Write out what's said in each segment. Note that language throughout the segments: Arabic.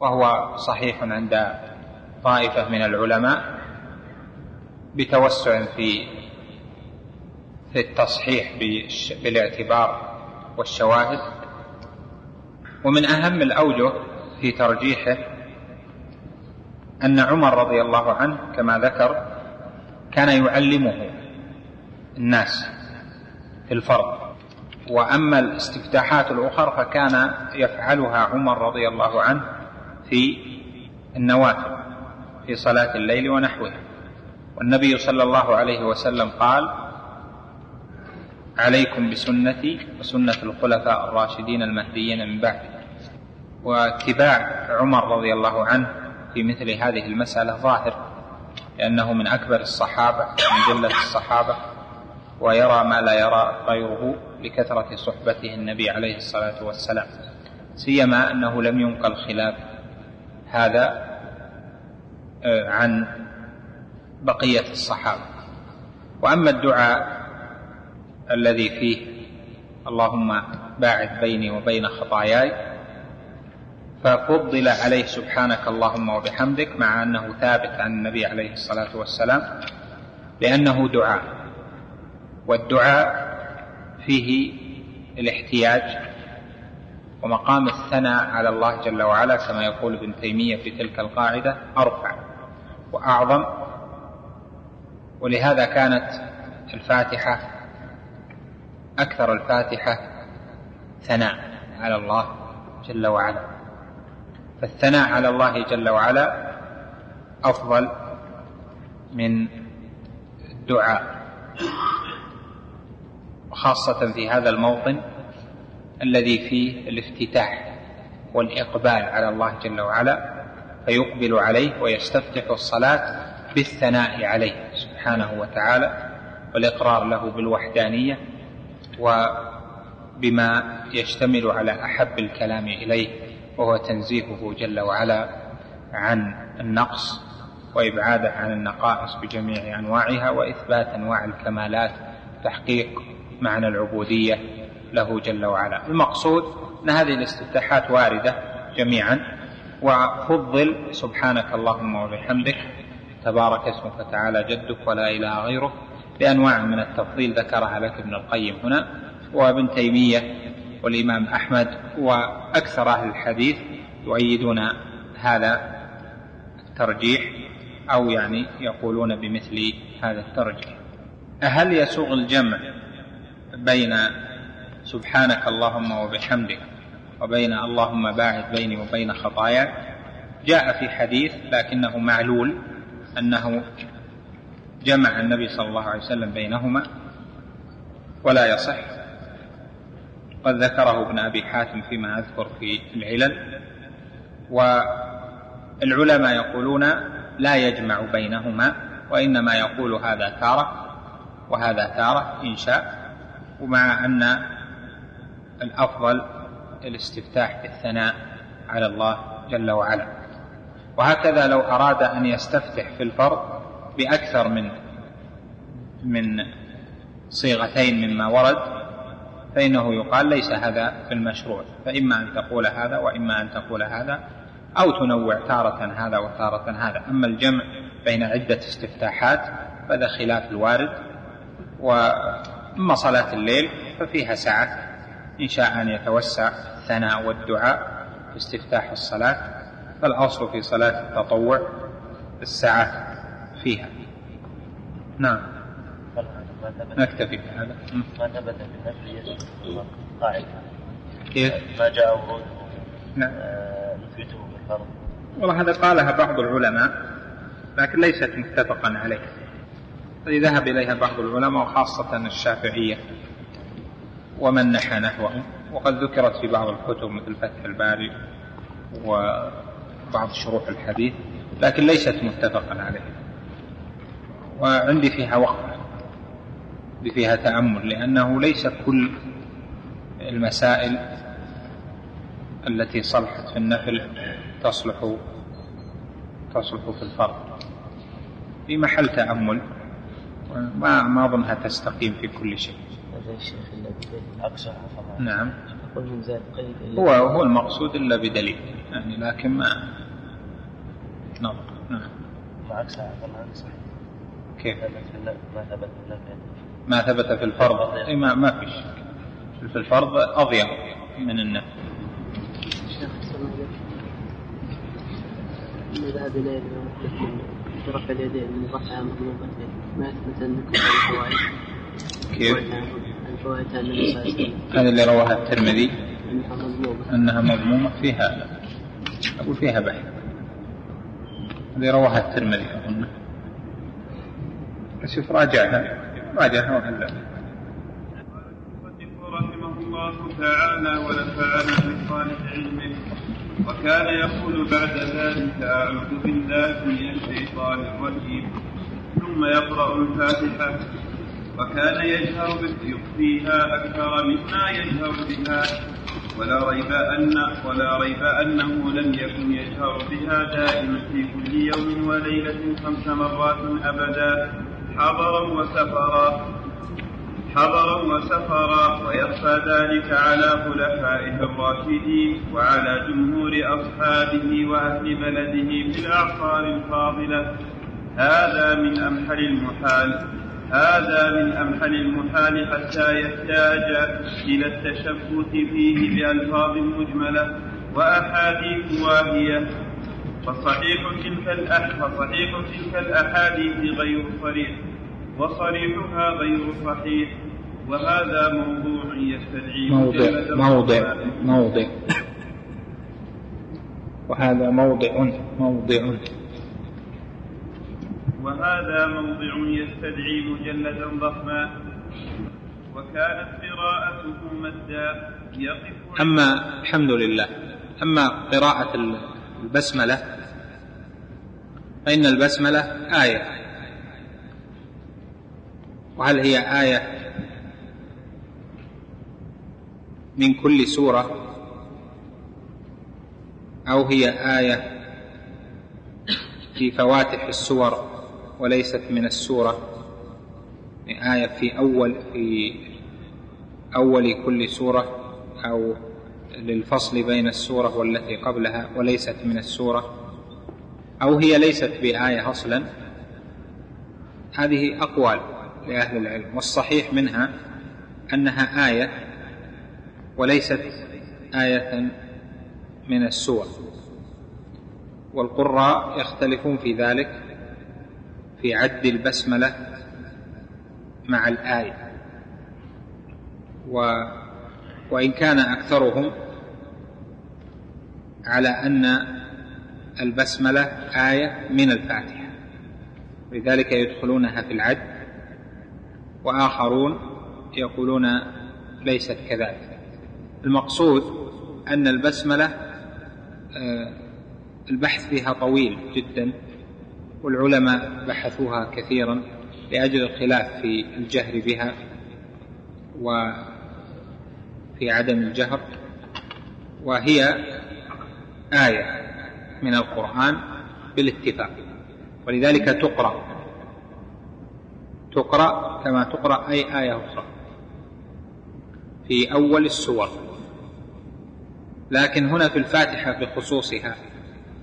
وهو صحيح عند طائفة من العلماء بتوسع في في التصحيح بالاعتبار والشواهد. ومن أهم الأوجه في ترجيحه أن عمر رضي الله عنه كما ذكر كان يعلمه الناس في الفرض. وأما الاستفتاحات الأخرى فكان يفعلها عمر رضي الله عنه في النوافل في صلاة الليل ونحوها. والنبي صلى الله عليه وسلم قال عليكم بسنتي وسنة الخلفاء الراشدين المهديين من بعدي. واتباع عمر رضي الله عنه في مثل هذه المسألة ظاهر لأنه من أكبر الصحابة من جلة الصحابة ويرى ما لا يرى غيره لكثرة صحبته النبي عليه الصلاة والسلام. سيما أنه لم ينقل خلاف هذا آه، عن بقية الصحابة. وأما الدعاء الذي فيه اللهم باعد بيني وبين خطاياي ففضل عليه سبحانك اللهم وبحمدك مع أنه ثابت عن النبي عليه الصلاة والسلام لأنه دعاء. والدعاء فيه الاحتياج ومقام الثناء على الله جل وعلا كما يقول ابن تيمية في تلك القاعدة أرفع وأعظم. ولهذا كانت الفاتحة أكثر الفاتحة ثناء على الله جل وعلا. فالثناء على الله جل وعلا أفضل من الدعاء خاصة في هذا الموطن. الذي فيه الافتتاح والإقبال على الله جل وعلا فيقبل عليه ويستفتح الصلاة بالثناء عليه سبحانه وتعالى والإقرار له بالوحدانية وبما يشتمل على أحب الكلام إليه وهو تنزيهه جل وعلا عن النقص وإبعاده عن النقائص بجميع أنواعها وإثبات أنواع الكمالات تحقيق معنى العبودية له جل وعلا. المقصود أن هذه الاستفتاحات واردة جميعا وفضل سبحانك اللهم وبحمدك تبارك اسمك وتعالى جدك ولا إله غيرك بأنواع من التفضيل ذكرها لك ابن القيم هنا وابن تيمية والإمام أحمد وأكثر أهل الحديث يؤيدون هذا الترجيح أو يعني يقولون بمثل هذا الترجيح. هل يسوغ الجمع بين سبحانك اللهم وبحمدك وبين اللهم باعد بيني وبين خطاياي جاء في حديث لكنه معلول أنه جمع النبي صلى الله عليه وسلم بينهما ولا يصح. قد ذكره ابن أبي حاتم فيما أذكر في العلل. والعلماء يقولون لا يجمع بينهما وإنما يقول هذا تارة وهذا تارة إن شاء ومع أن الأفضل الاستفتاح بالثناء على الله جل وعلا. وهكذا لو أراد أن يستفتح في الفرض بأكثر من من صيغتين مما ورد فإنه يقال ليس هذا في المشروع فإما أن تقول هذا وإما أن تقول هذا أو تنوع تارة هذا وتارة هذا. أما الجمع بين عدة استفتاحات فهذا خلاف الوارد وأما صلاة الليل ففيها سعة إن شاء أن يتوسع الثناء والدعاء في استفتاح الصلاة فالأصل في صلاة التطوع السعة فيها. نعم. نكتفي بهذا. ما ثبت في قاعدة. كيف؟ ما جاء وروده نعم. آه، نثبته بالفرض والله هذا قالها بعض العلماء لكن ليست متفقا عليه. ذهب إليها بعض العلماء وخاصة الشافعية ومن نحى نحوهم. وقد ذكرت في بعض الكتب مثل فتح الباري وبعض شروح الحديث لكن ليست متفقا عليه وعندي فيها وقت فيها تأمل لأنه ليس كل المسائل التي صلحت في النفل تصلح تصلح في الفرض في محل تأمل ما ما أظنها تستقيم في كل شيء. الشيخ الذي أقصى نعم. قول زاد قيد هو هو المقصود إلا بدليل. يعني لكن ما نعم. نعم مع عكس هذا صحيح كيف؟ ما ثبت ما ثبت في الفرض. ما ما في شك. في الفرض أضيق من النفي. عليه ذهب إليه برفع اليدين من رفع مطلوبتين ما يثبت كل الفوائد. كيف؟ عن النبي صلى الله عليه وسلم هذا اللي رواها الترمذي أنها مضمومة أنها فيها أقول فيها بحث. هذه رواها الترمذي أظن. شوف راجعها. راجعها وهلا. رحمه الله تعالى ونفعنا بصالح علمه. وكان يقول بعد ذلك أعوذ بالله من الشيطان الرجيم. ثم يقرأ الفاتحة. وكان يجهر فيها أكثر مما يجهر بها. ولا ريب أن ولا ريب أنه لم يكن يجهر بها دائما في كل يوم وليلة خمس مرات أبدا. حضرا وسفرا حضرا وسفرا. ويخفى ذلك على خلفائه الراشدين وعلى جمهور أصحابه وأهل بلده في الأعصار الفاضلة. هذا من أمحل المحال. هذا من أمحل المحال حتى يحتاج إلى التشبث فيه بألفاظ مجملة وأحاديث واهية. فصحيح تلك فصحيح تلك الأحاديث غير صريح وصريحها غير صحيح. وهذا موضوع يستدعي موضع موضع موضع. وهذا موضع موضع. وهذا موضع يستدعي مجلدا ضخما وكانت قراءته مدا يقف أما الحمد لله. أما قراءة البسملة فإن البسملة آية. وهل هي آية من كل سورة؟ أو هي آية في فواتح السور؟ وليست من السورة. آية في أول في أول كل سورة أو للفصل بين السورة والتي قبلها وليست من السورة. أو هي ليست بآية أصلا. هذه أقوال لأهل العلم والصحيح منها أنها آية وليست آية من السور والقراء يختلفون في ذلك. في عد البسملة مع الآية. و وإن كان أكثرهم على أن البسملة آية من الفاتحة. لذلك يدخلونها في العد وآخرون يقولون ليست كذلك. المقصود أن البسملة آه، البحث فيها طويل جدا. والعلماء بحثوها كثيرا لأجل الخلاف في الجهر بها وفي عدم الجهر وهي آية من القرآن بالاتفاق. ولذلك تقرأ تقرأ كما تقرأ أي آية أخرى في أول السور. لكن هنا في الفاتحة بخصوصها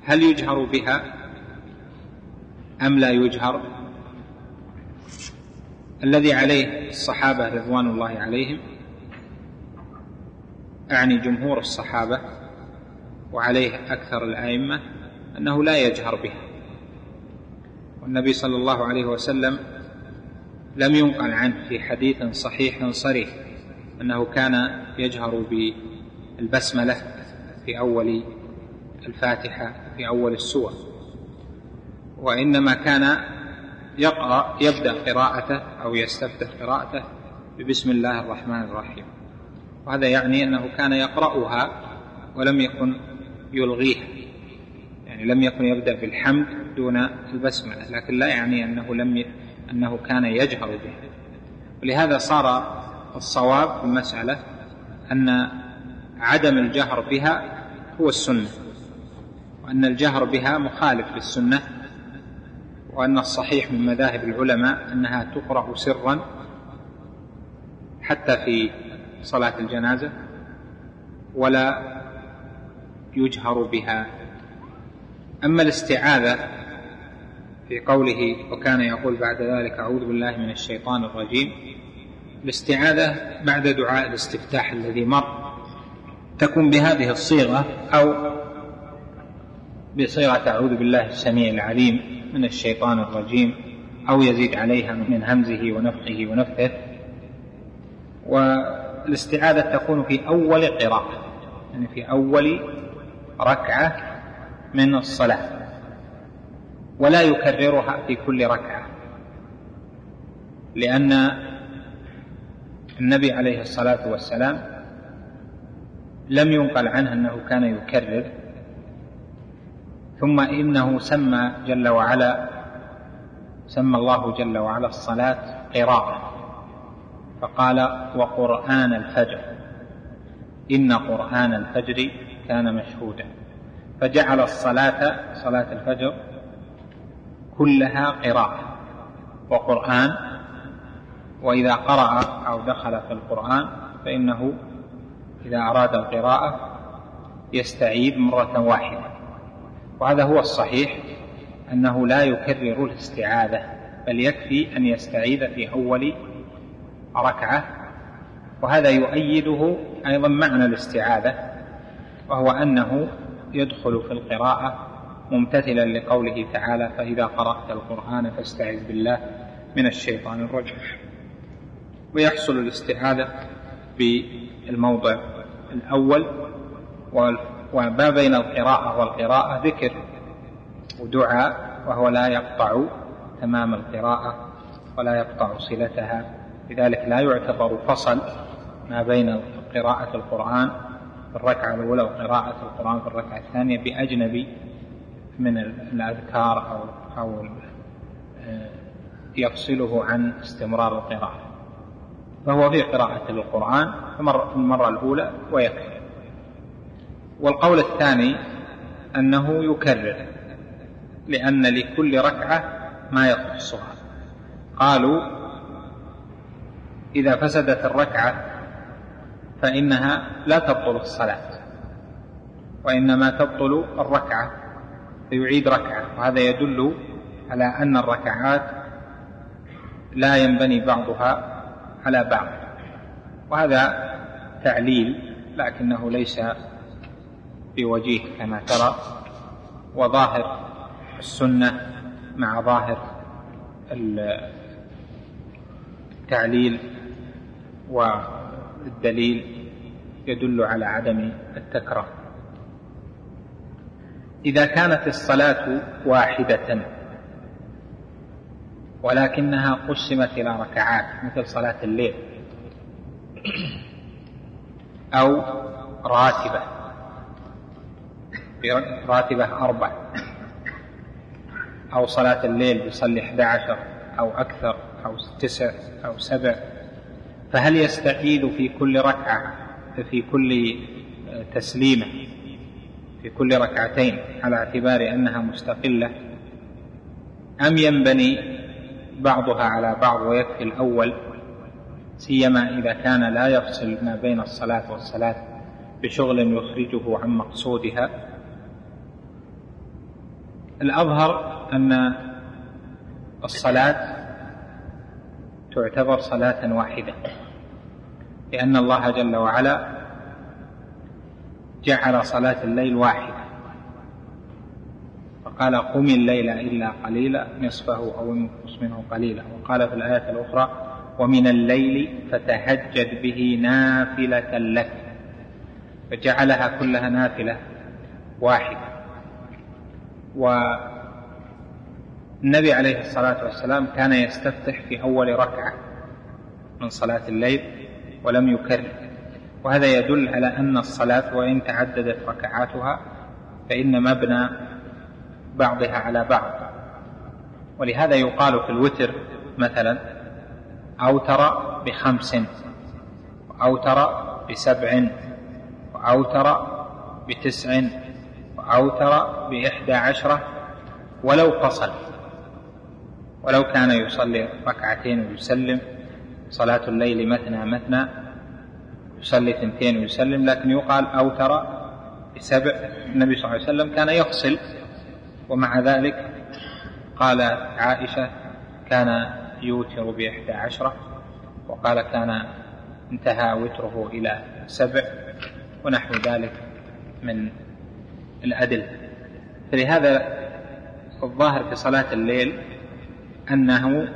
هل يجهر بها؟ أم لا يجهر؟ الذي عليه الصحابة رضوان الله عليهم أعني جمهور الصحابة وعليه أكثر الأئمة أنه لا يجهر بها والنبي صلى الله عليه وسلم لم ينقل عنه في حديث صحيح صريح أنه كان يجهر بالبسملة في أول الفاتحة في أول السور. وإنما كان يقرأ يبدأ قراءته أو يستفتح قراءته ببسم الله الرحمن الرحيم وهذا يعني أنه كان يقرأها ولم يكن يلغيها يعني لم يكن يبدأ بالحمد دون البسملة لكن لا يعني أنه لم. أنه كان يجهر بها ولهذا صار الصواب في المسألة أن عدم الجهر بها هو السنة وأن الجهر بها مخالف للسنة وأن الصحيح من مذاهب العلماء أنها تقرأ سرا حتى في صلاة الجنازة ولا يجهر بها. أما الاستعاذة في قوله وكان يقول بعد ذلك أعوذ بالله من الشيطان الرجيم الاستعاذة بعد دعاء الاستفتاح الذي مر تكون بهذه الصيغة أو بصيغة أعوذ بالله السميع العليم من الشيطان الرجيم أو يزيد عليها من همزه ونفخه ونفثه. والاستعاذة تكون في أول قراءة يعني في أول ركعة من الصلاة ولا يكررها في كل ركعة لأن النبي عليه الصلاة والسلام لم ينقل عنه أنه كان يكرر ثم إنه سمى جل وعلا سمى الله جل وعلا الصلاة قراءة. فقال وقرآن الفجر. إن قرآن الفجر كان مشهودا. فجعل الصلاة صلاة الفجر كلها قراءة. وقرآن وإذا قرأ أو دخل في القرآن فإنه إذا أراد القراءة يستعيد مرة واحدة. وهذا هو الصحيح أنه لا يكرر الاستعاذة بل يكفي أن يستعيذ في أول ركعة وهذا يؤيده أيضا معنى الاستعاذة وهو أنه يدخل في القراءة ممتثلا لقوله تعالى فإذا قرأت القرآن فاستعذ بالله من الشيطان الرجيم ويحصل الاستعاذة بالموضع الأول وما بين القراءة والقراءة ذكر ودعاء وهو لا يقطع تمام القراءة ولا يقطع صلتها. لذلك لا يعتبر فصل ما بين قراءة القرآن في الركعة الأولى وقراءة القرآن في الركعة الثانية بأجنبي من الأذكار أو أو آه، يفصله عن استمرار القراءة. فهو في قراءة القرآن في المرة الأولى ويكفي. والقول الثاني أنه يكرر لأن لكل ركعة ما يخصها قالوا إذا فسدت الركعة فإنها لا تبطل الصلاة وإنما تبطل الركعة فيعيد ركعة وهذا يدل على أن الركعات لا ينبني بعضها على بعض. وهذا تعليل لكنه ليس بوجيه كما ترى وظاهر السنة مع ظاهر التعليل والدليل يدل على عدم التكرار. إذا كانت الصلاة واحدة ولكنها قسمت إلى ركعات مثل صلاة الليل أو راتبة راتبة أربع. أو صلاة الليل يصلي 11 أو أكثر أو تسع أو سبع. فهل يستعيد في كل ركعة في كل تسليمة في كل ركعتين على اعتبار أنها مستقلة؟ أم ينبني بعضها على بعض ويكفي الأول سيما إذا كان لا يفصل ما بين الصلاة والصلاة بشغل يخرجه عن مقصودها؟ الأظهر أن الصلاة تعتبر صلاة واحدة لأن الله جل وعلا جعل صلاة الليل واحدة. فقال قم الليل إلا قليلا نصفه أو انقص منه قليلا. وقال في الآية الأخرى ومن الليل فتهجد به نافلة لك. فجعلها كلها نافلة واحدة. والنبي عليه الصلاة والسلام كان يستفتح في أول ركعة من صلاة الليل ولم يكرر. وهذا يدل على أن الصلاة وإن تعددت ركعاتها فإن مبنى بعضها على بعض. ولهذا يقال في الوتر مثلا أوتر بخمس وأوتر بسبع وأوتر بتسع وأوتر بإحدى عشرة ولو فصل ولو كان يصلي ركعتين ويسلم صلاة الليل مثنى مثنى يصلي ثنتين ويسلم لكن يقال أوتر بسبع النبي صلى الله عليه وسلم كان يفصل ومع ذلك قالت عائشة كان يوتر بإحدى عشرة وقال كان انتهى وتره إلى سبع ونحو ذلك من الأدلة فلهذا الظاهر في صلاة الليل أنه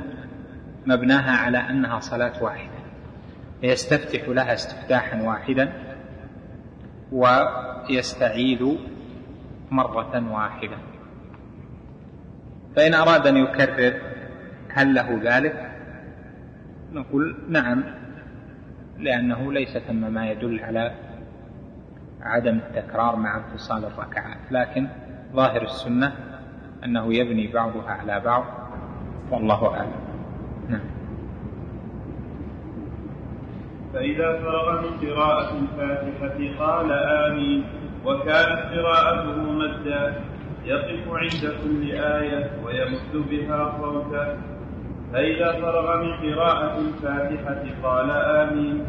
مبناها على أنها صلاة واحدة يستفتح لها استفتاحا واحدا ويستعيذ مرة واحدة. فإن أراد أن يكرر هل له ذلك؟ نقول نعم لأنه ليس ثم ما يدل على عدم التكرار مع انفصال الركعات لكن ظاهر السنة أنه يبني بعضها على بعض والله أعلم. نعم. فإذا فرغ من قراءة الفاتحة قال آمين وكانت قراءته مدا يقف عند كل آية ويمد بها صوتا فإذا فرغ من قراءة الفاتحة قال آمين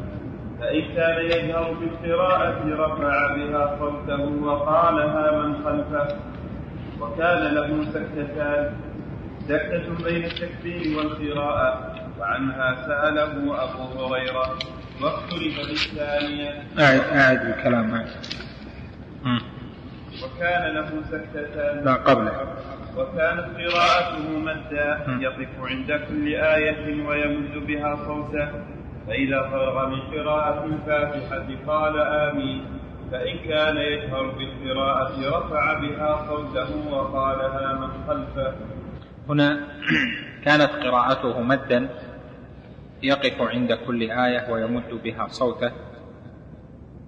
فإن كان يجهر بالقراءة رفع بها صوته وقالها من خلفه وكان له سكتتان سكتة بين التكبير والقراءة وعنها سأله أبو هريرة واختلف بالثانية؟ أعد أعد الكلام أعد وكان له سكتتان لا قبله. وكانت قراءته مدا يقف عند كل آية ويمد بها صوته. فإذا فرغ من قراءة الفاتحة قال آمين. فإن كان يجهر بالقراءة رفع بها صوته وقالها من خلفه. هنا كانت قراءته مدا يقف عند كل آية ويمد بها صوته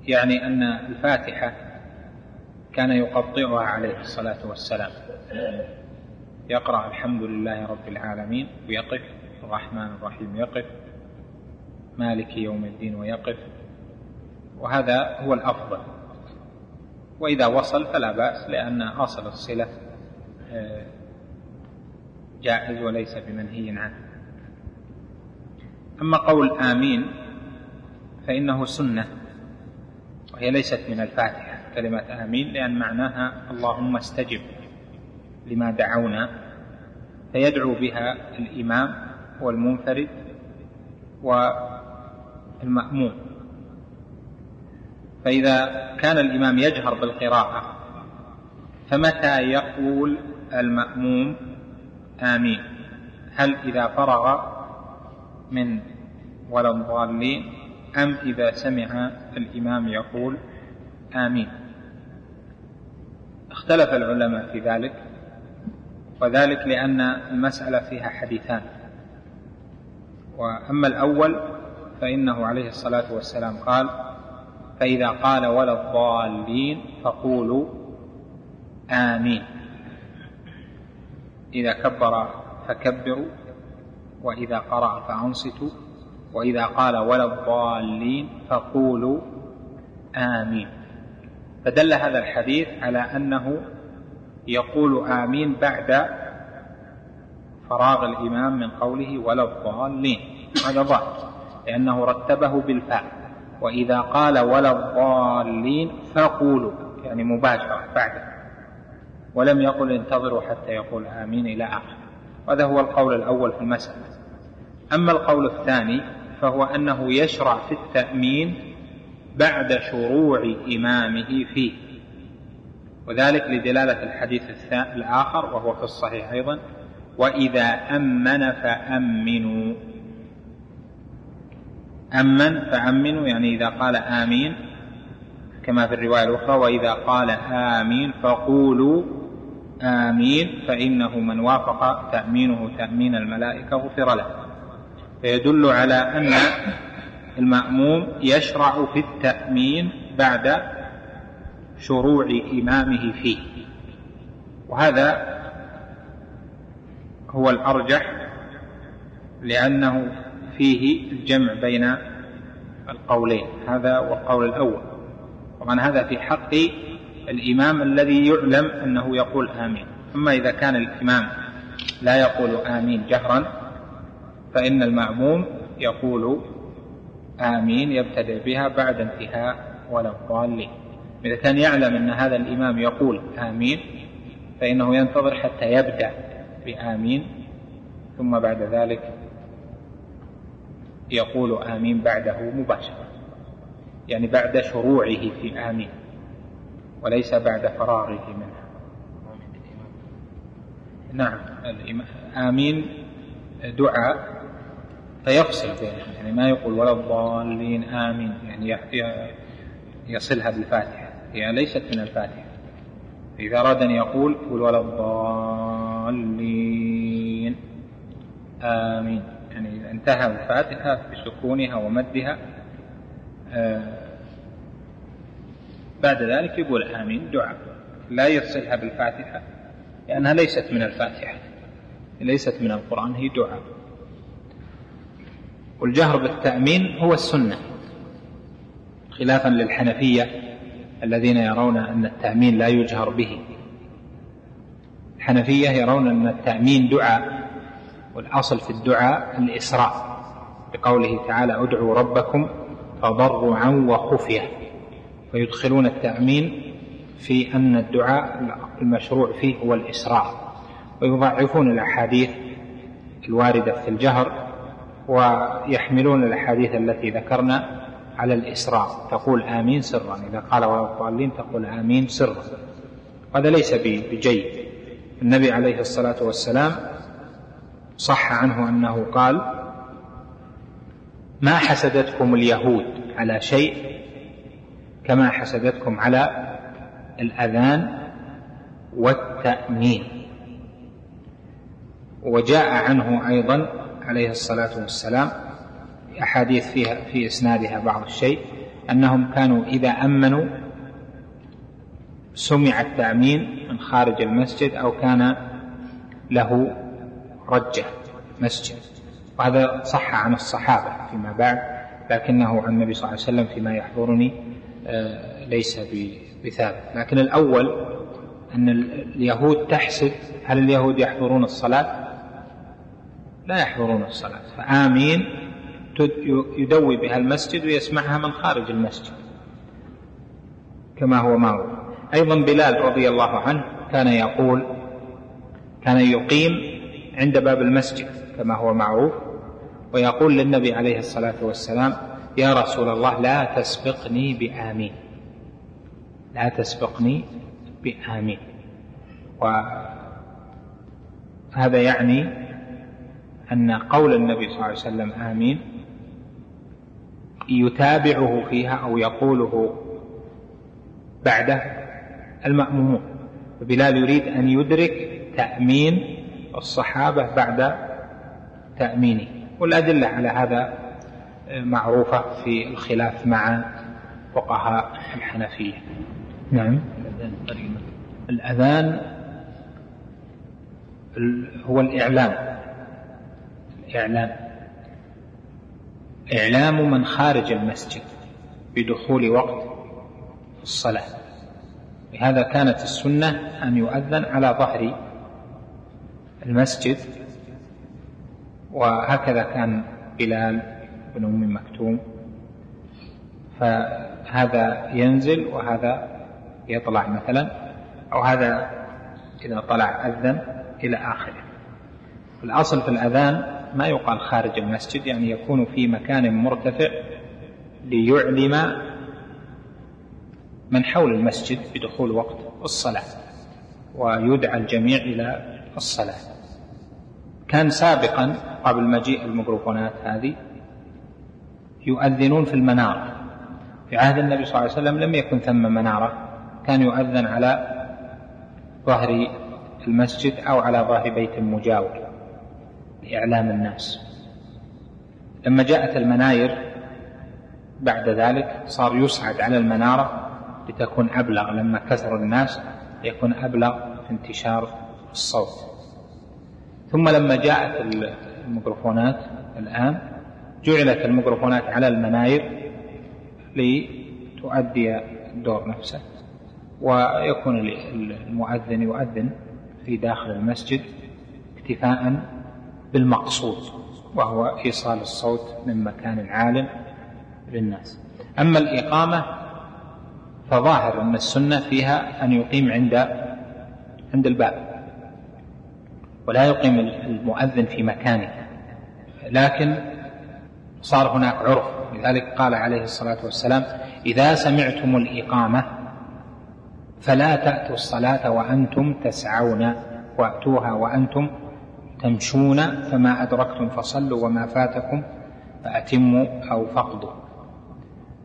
يعني أن الفاتحة كان يقطعها عليه الصلاة والسلام. يقرأ الحمد لله رب العالمين ويقف الرحمن الرحيم يقف. مالك يوم الدين ويقف وهذا هو الأفضل. وإذا وصل فلا بأس لأن أصل الصلة آه، جائز وليس بمنهي عنه. أما قول آمين فإنه سنة وهي ليست من الفاتحة كلمة آمين لأن معناها اللهم استجب لما دعونا فيدعو بها الإمام والمنفرد والمأموم فإذا كان الإمام يجهر بالقراءة فمتى يقول المأموم آمين؟ هل إذا فرغ من ولا الضالين أم إذا سمع الإمام يقول آمين؟ اختلف العلماء في ذلك وذلك لأن المسألة فيها حديثان. وأما الأول فإنه عليه الصلاة والسلام قال فإذا قال ولا الضالين فقولوا آمين. إذا كبر فكبروا وإذا قرأ فأنصتوا وإذا قال ولا الضالين فقولوا آمين. فدل هذا الحديث على أنه يقول آمين بعد فراغ الإمام من قوله ولا الضالين. هذا ظاهر. لأنه رتبه بالفاء وإذا قال ولا الضالين فقولوا يعني مباشرة بعده ولم يقل انتظروا حتى يقول آمين إلى آخره هذا هو القول الأول في المسألة. أما القول الثاني فهو أنه يشرع في التأمين بعد شروع إمامه فيه. وذلك لدلالة الحديث الآخر وهو في الصحيح أيضا. وإذا أمن فأمنوا. أمن فأمنوا يعني إذا قال آمين كما في الرواية الأخرى وإذا قال آمين فقولوا آمين فإنه من وافق تأمينه تأمين الملائكة غفر له. فيدل على أن المأموم يشرع في التأمين بعد شروع إمامه فيه. وهذا هو الأرجح لأنه فيه الجمع بين القولين. هذا والقول الأول. طبعا هذا في حق الإمام الذي يعلم أنه يقول آمين. أما إذا كان الإمام لا يقول آمين جهرا فإن المأموم يقول آمين يبتدئ بها بعد انتهاء ولا الضالين. إذا كان يعلم أن هذا الإمام يقول آمين فإنه ينتظر حتى يبدأ بآمين ثم بعد ذلك يقول آمين بعده مباشرة. يعني بعد شروعه في آمين وليس بعد فراغه منها. نعم آمين دعاء فيفصل بينهم يعني ما يقول ولا الضالين آمين يعني يصلها بالفاتحة. هي ليست من الفاتحة. إذا أراد أن يقول يقول ولا الضالين آمين. انتهى الفاتحة بسكونها ومدها. آه بعد ذلك يقول آمين دعاء. لا يفصلها بالفاتحة لأنها ليست من الفاتحة ليست من القرآن هي دعاء. والجهر بالتأمين هو السنة خلافا للحنفية الذين يرون أن التأمين لا يجهر به. الحنفية يرون أن التأمين دعاء. والأصل في الدعاء الإسراء بقوله تعالى أدعوا ربكم تضرعا وخفية. فيدخلون التأمين في أن الدعاء المشروع فيه هو الإسراء. ويضعفون الأحاديث الواردة في الجهر ويحملون الأحاديث التي ذكرنا على الإسراء. تقول آمين سرا. إذا قال ولا الضالين تقول آمين سرا. هذا ليس بجيد النبي عليه الصلاة والسلام صح عنه أنه قال ما حسدتكم اليهود على شيء كما حسدتكم على الأذان والتأمين. وجاء عنه أيضا عليه الصلاة والسلام أحاديث فيها في إسنادها بعض الشيء أنهم كانوا إذا أمنوا سمع التأمين من خارج المسجد أو كان له رجة مسجد. وهذا صح عن الصحابة فيما بعد لكنه عن النبي صلى الله عليه وسلم فيما يحضرني آه، ليس بثابت لكن الأول أن اليهود تحسد هل اليهود يحضرون الصلاة؟ لا يحضرون الصلاة. فآمين يدوي بها المسجد ويسمعها من خارج المسجد. كما هو معروف أيضا بلال رضي الله عنه كان يقول كان يقيم عند باب المسجد كما هو معروف ويقول للنبي عليه الصلاة والسلام يا رسول الله لا تسبقني بآمين. لا تسبقني بآمين. وهذا يعني أن قول النبي صلى الله عليه وسلم آمين يتابعه فيها أو يقوله بعده المأمومون. فبلال يريد أن يدرك تأمين الصحابة بعد تأمينه. والأدلة على هذا معروفة في الخلاف مع فقهاء الحنفية. نعم. الأذان هو الإعلام. الإعلام. إعلام من خارج المسجد بدخول وقت الصلاة. لهذا كانت السنة أن يؤذن على ظهر المسجد وهكذا كان بلال بن أم مكتوم. فهذا ينزل وهذا يطلع مثلا أو هذا إذا طلع أذن إلى آخره. الأصل في الأذان ما يقال خارج المسجد يعني يكون في مكان مرتفع ليعلم من حول المسجد بدخول وقت الصلاة ويدعى الجميع إلى الصلاة. كان سابقا قبل مجيء الميكروفونات هذه يؤذنون في المنارة. في عهد النبي صلى الله عليه وسلم لم يكن ثم منارة. كان يؤذن على ظهر المسجد أو على ظهر بيت مجاور لإعلام الناس. لما جاءت المناير بعد ذلك صار يصعد على المنارة لتكون أبلغ. لما كثر الناس يكون أبلغ في انتشار الصوت. ثم لما جاءت الميكروفونات الآن جعلت الميكروفونات على المناير لتؤدي الدور نفسه ويكون المؤذن يؤذن في داخل المسجد اكتفاء بالمقصود وهو إيصال الصوت من مكان عال للناس. أما الإقامة فظاهر أن السنة فيها أن يقيم عند عند الباب. ولا يقيم المؤذن في مكانه. لكن صار هناك عرف. لذلك قال عليه الصلاة والسلام إذا سمعتم الإقامة فلا تأتوا الصلاة وأنتم تسعون وأتوها وأنتم تمشون فما أدركتم فصلوا وما فاتكم فأتموا أو فقدوا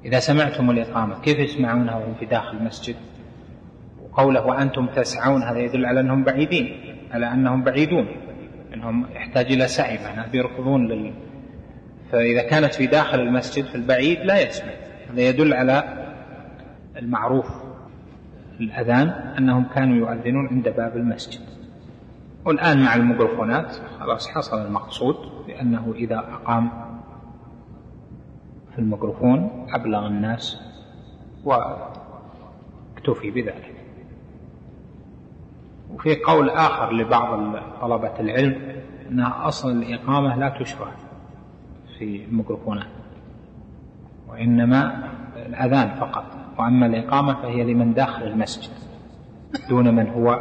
إذا سمعتم الإقامة كيف يسمعونها وهم في داخل المسجد؟ وقوله وأنتم تسعون هذا يدل على أنهم بعيدين. على أنهم بعيدون أنهم يحتاج إلى سعي معناه بيركضون لل... فإذا كانت في داخل المسجد في البعيد لا يسمع. هذا يدل على المعروف الأذان أنهم كانوا يؤذنون عند باب المسجد. والآن مع الميكروفونات خلاص حصل المقصود لأنه إذا أقام في الميكروفون أبلغ الناس واكتفي بذلك. وفي قول آخر لبعض طلبة العلم أن أصل الإقامة لا تشرع في الميكروفونات وإنما الأذان فقط. وأما الإقامة فهي لمن داخل المسجد دون من هو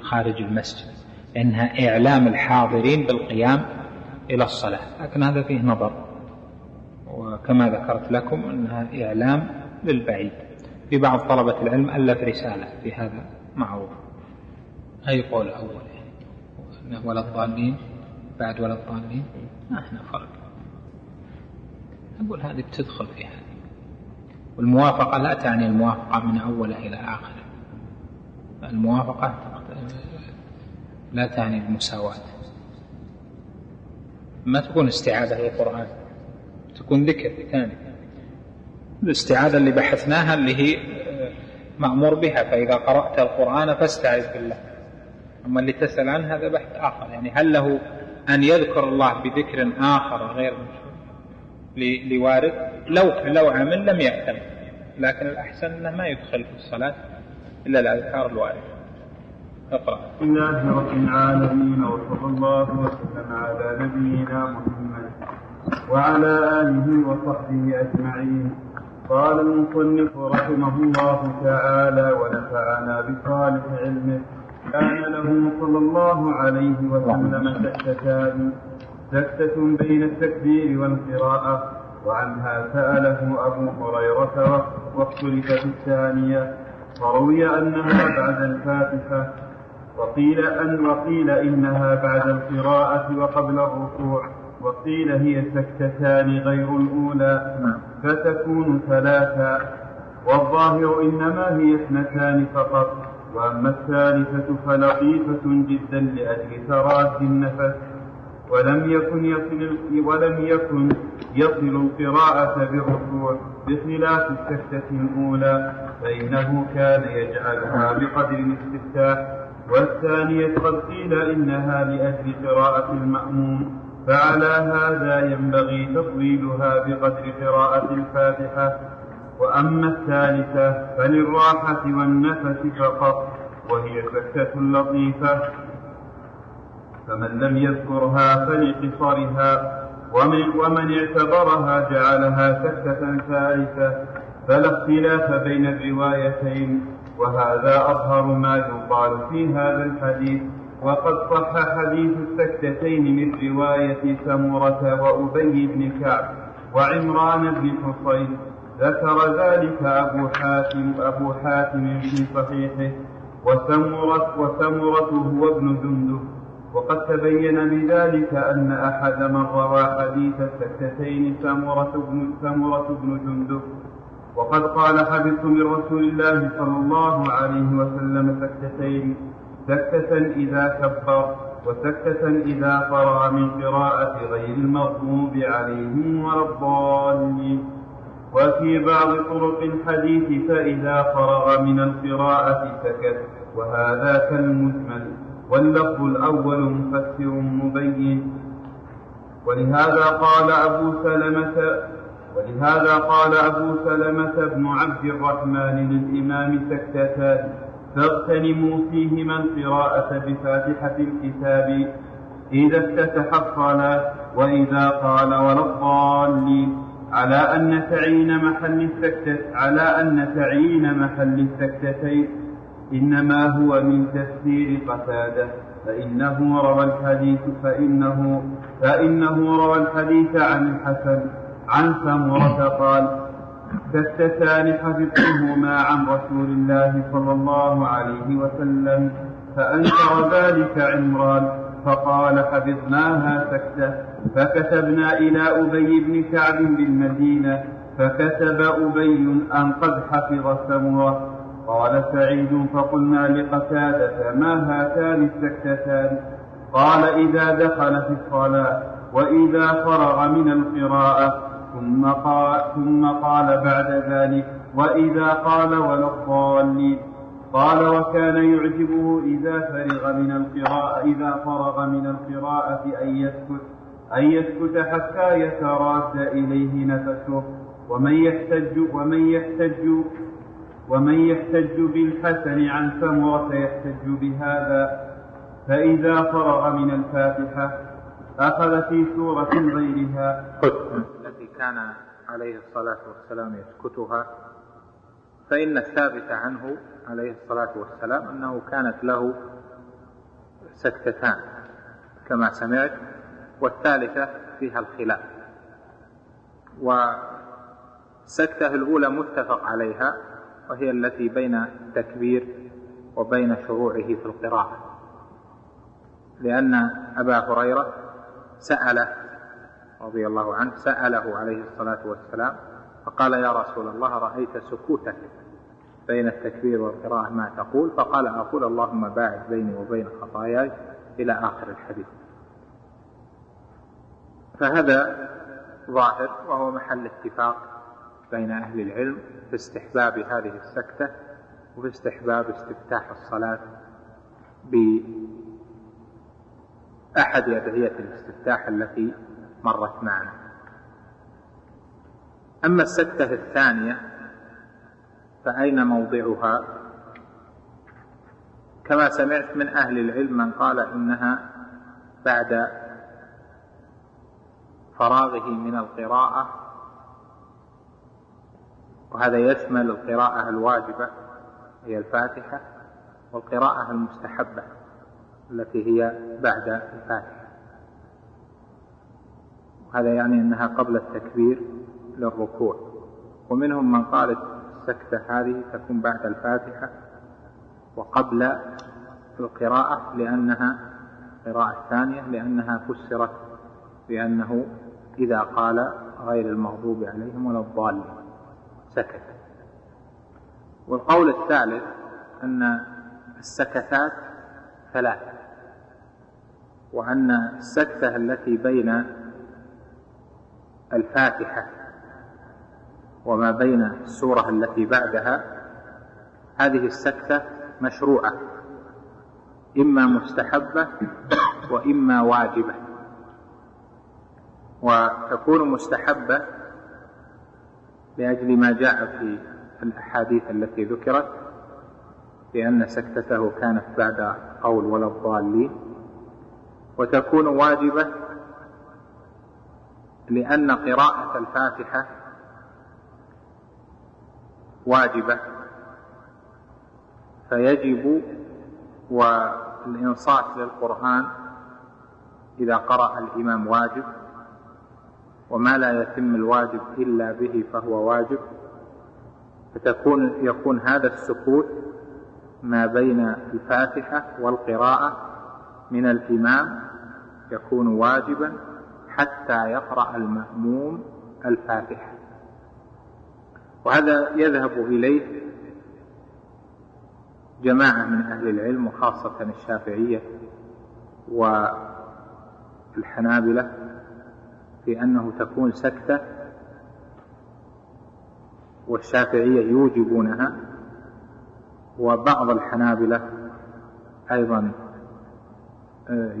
خارج المسجد لأنها إعلام الحاضرين بالقيام إلى الصلاة. لكن هذا فيه نظر وكما ذكرت لكم أنها إعلام للبعيد. في بعض طلبة العلم ألف رسالة في هذا معروف. أي قول أول. يعني ولا الضالين بعد ولا الضالين ما هنا فرق. أقول هذه بتدخل في هذه والموافقة لا تعني الموافقة من أوله إلى آخره الموافقة لا تعني المساواة. ما تكون استعاذة للقرآن تكون ذكر ثاني. الاستعاذة اللي بحثناها اللي هي مأمور بها فإذا قرأت القرآن فاستعذ بالله. أما اللي تسأل عنه هذا بحث آخر. يعني هل له أن يذكر الله بذكر آخر غير لوارد؟ لو لو عمل لم يأثم لكن الأحسن أنه ما يدخل في الصلاة إلا الأذكار الواردة. اقرأ. بسم الله رب العالمين وصلى الله وسلم على نبينا محمد وعلى آله وصحبه أجمعين. قال المصنف رحمه الله تعالى ونفعنا بصالح علمه كان له صلى الله عليه وسلم سكتتان سكتة بين التكبير والقراءة وعنها سأله أبو هريرة واختلف في الثانية وروي أنها بعد الفاتحة وقيل أن وقيل إنها بعد القراءة وقبل الركوع وقيل هي سكتتان غير الأولى فتكون ثلاثا والظاهر إنما هي اثنتان فقط. وأما الثالثة فلطيفة جدا لأجل تراث النفس ولم يكن يصل ولم يكن يصل القراءة بالركوع بخلاف السكتة الأولى فإنه كان يجعلها بقدر الاستفتاح. والثانية قد قيل إنها لأجل قراءة المأموم فعلى هذا ينبغي تطويلها بقدر قراءة الفاتحة. وأما الثالثة فللراحة والنفس فقط وهي سكتة لطيفة. فمن لم يذكرها فلقصرها ومن, ومن اعتبرها جعلها سكتة ثالثة فلا اختلاف بين الروايتين. وهذا أظهر ما يقال في هذا الحديث. وقد صح حديث السكتتين من رواية سمرة وأبي بن كعب وعمران بن حصين. ذكر ذلك أبو حاتم أبو حاتم في صحيحه وسمرة وسمرة هو ابن جندب. وقد تبين بذلك أن أحد من روى حديث السكتتين سمرة بن سمرة بن جندب. وقد قال حدث من رسول الله صلى الله عليه وسلم سكتتين سكتة إذا كبر وسكتة إذا فرغ من قراءة غير المغضوب عليهم ولا الضالين. وفي بعض طرق الحديث فإذا فرغ من القراءة سكت وهذا كالمجمل. واللفظ الأول مفسر مبين. ولهذا قال أبو سلمة ولهذا قال أبو سلمة بن عبد الرحمن للإمام سكتتان فاغتنموا فيهما القراءة بفاتحة الكتاب إذا افتتح الصلاة وإذا قال ولا الضالين. على أن تعيين محل السكتة على أن تعيين محل السكتتين إنما هو من تفسير قتادة فإنه روى الحديث فإنه فإنه روى الحديث عن الحسن عن سمرة قال سكتتان حفظتهما عن رسول الله صلى الله عليه وسلم فأنكر ذلك عمران. فقال حفظناها سكتة فكتبنا إلى أبي بن كعب بالمدينة فكتب أبي أن قد حفظ سمرة. قال سعيد فقلنا لقتادة ما هاتان السكتتان؟ قال إذا دخل في الصلاة وإذا فرغ من القراءة. ثم قال, ثم قال بعد ذلك وإذا قال ولا الضالين. قال وكان يعجبه إذا فرغ من القراءة إذا فرغ من القراءة أن يسكت أن يسكت حتى يتراد إليه نفسه. ومن يحتج ومن يحتج ومن يحتج بالحسن عن سمرة يحتج بهذا. فإذا فرغ من الفاتحة أخذ في سورة غيرها. التي كان عليه الصلاة والسلام يسكتها. فإن الثابت عنه عليه الصلاة والسلام أنه كانت له سكتتان كما سمعت والثالثة فيها الخلاف. والسكتة الأولى متفق عليها وهي التي بين التكبير وبين شروعه في القراءة. لأن أبا هريرة سأله رضي الله عنه سأله عليه الصلاة والسلام فقال يا رسول الله رأيت سكوتك بين التكبير والقراءة ما تقول؟ فقال أقول اللهم باعد بيني وبين خطاياي إلى آخر الحديث. فهذا ظاهر وهو محل اتفاق بين أهل العلم في استحباب هذه السكتة وفي استحباب استفتاح الصلاة بأحد أدعية الاستفتاح التي مرت معنا. أما السكتة الثانية فأين موضعها؟ كما سمعت من أهل العلم من قال إنها بعد فراغه من القراءة وهذا يشمل القراءة الواجبة هي الفاتحة والقراءة المستحبة التي هي بعد الفاتحة. وهذا يعني أنها قبل التكبير. للركوع ومنهم من قال السكتة هذه تكون بعد الفاتحة وقبل القراءة لأنها قراءة ثانية لأنها فسرت بأنه إذا قال غير المغضوب عليهم ولا الضالين. سكت. والقول الثالث أن السكتات ثلاثة وأن السكتة التي بين الفاتحة وما بين السورة التي بعدها هذه السكتة مشروعة إما مستحبة وإما واجبة. وتكون مستحبة لأجل ما جاء في الأحاديث التي ذكرت بأن سكتته كانت بعد قول ولا الضالين. وتكون واجبة لأن قراءة الفاتحة واجبة. فيجب والإنصات للقرآن إذا قرأ الإمام واجب وما لا يتم الواجب إلا به فهو واجب. فتكون يكون هذا السكوت ما بين الفاتحة والقراءة من الإمام يكون واجبا حتى يقرأ المأموم الفاتحة. وهذا يذهب إليه جماعة من أهل العلم وخاصة الشافعية والحنابلة في أنه تكون سكتة والشافعية يوجبونها وبعض الحنابلة أيضا آه،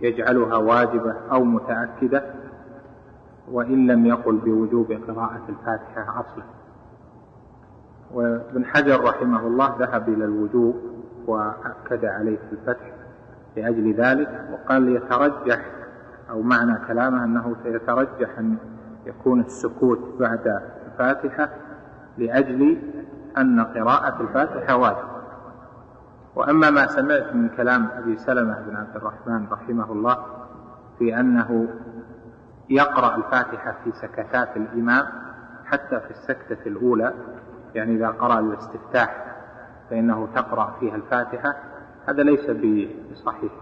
يجعلها واجبة أو متأكدة. وإن لم يقل بوجوب قراءة الفاتحة أصلا. وابن حجر رحمه الله ذهب إلى الوجوب وأكد عليه في الفتح لأجل ذلك وقال يترجح أو معنى كلامه أنه سيترجح أن يكون السكوت بعد الفاتحة لأجل أن قراءة الفاتحة واجب وأما ما سمعت من كلام أبي سلمة بن عبد الرحمن رحمه الله في أنه يقرأ الفاتحة في سكتات الإمام حتى في السكتة الأولى. يعني إذا قرأ الاستفتاح فإنه تقرأ فيها الفاتحة. هذا ليس بصحيح.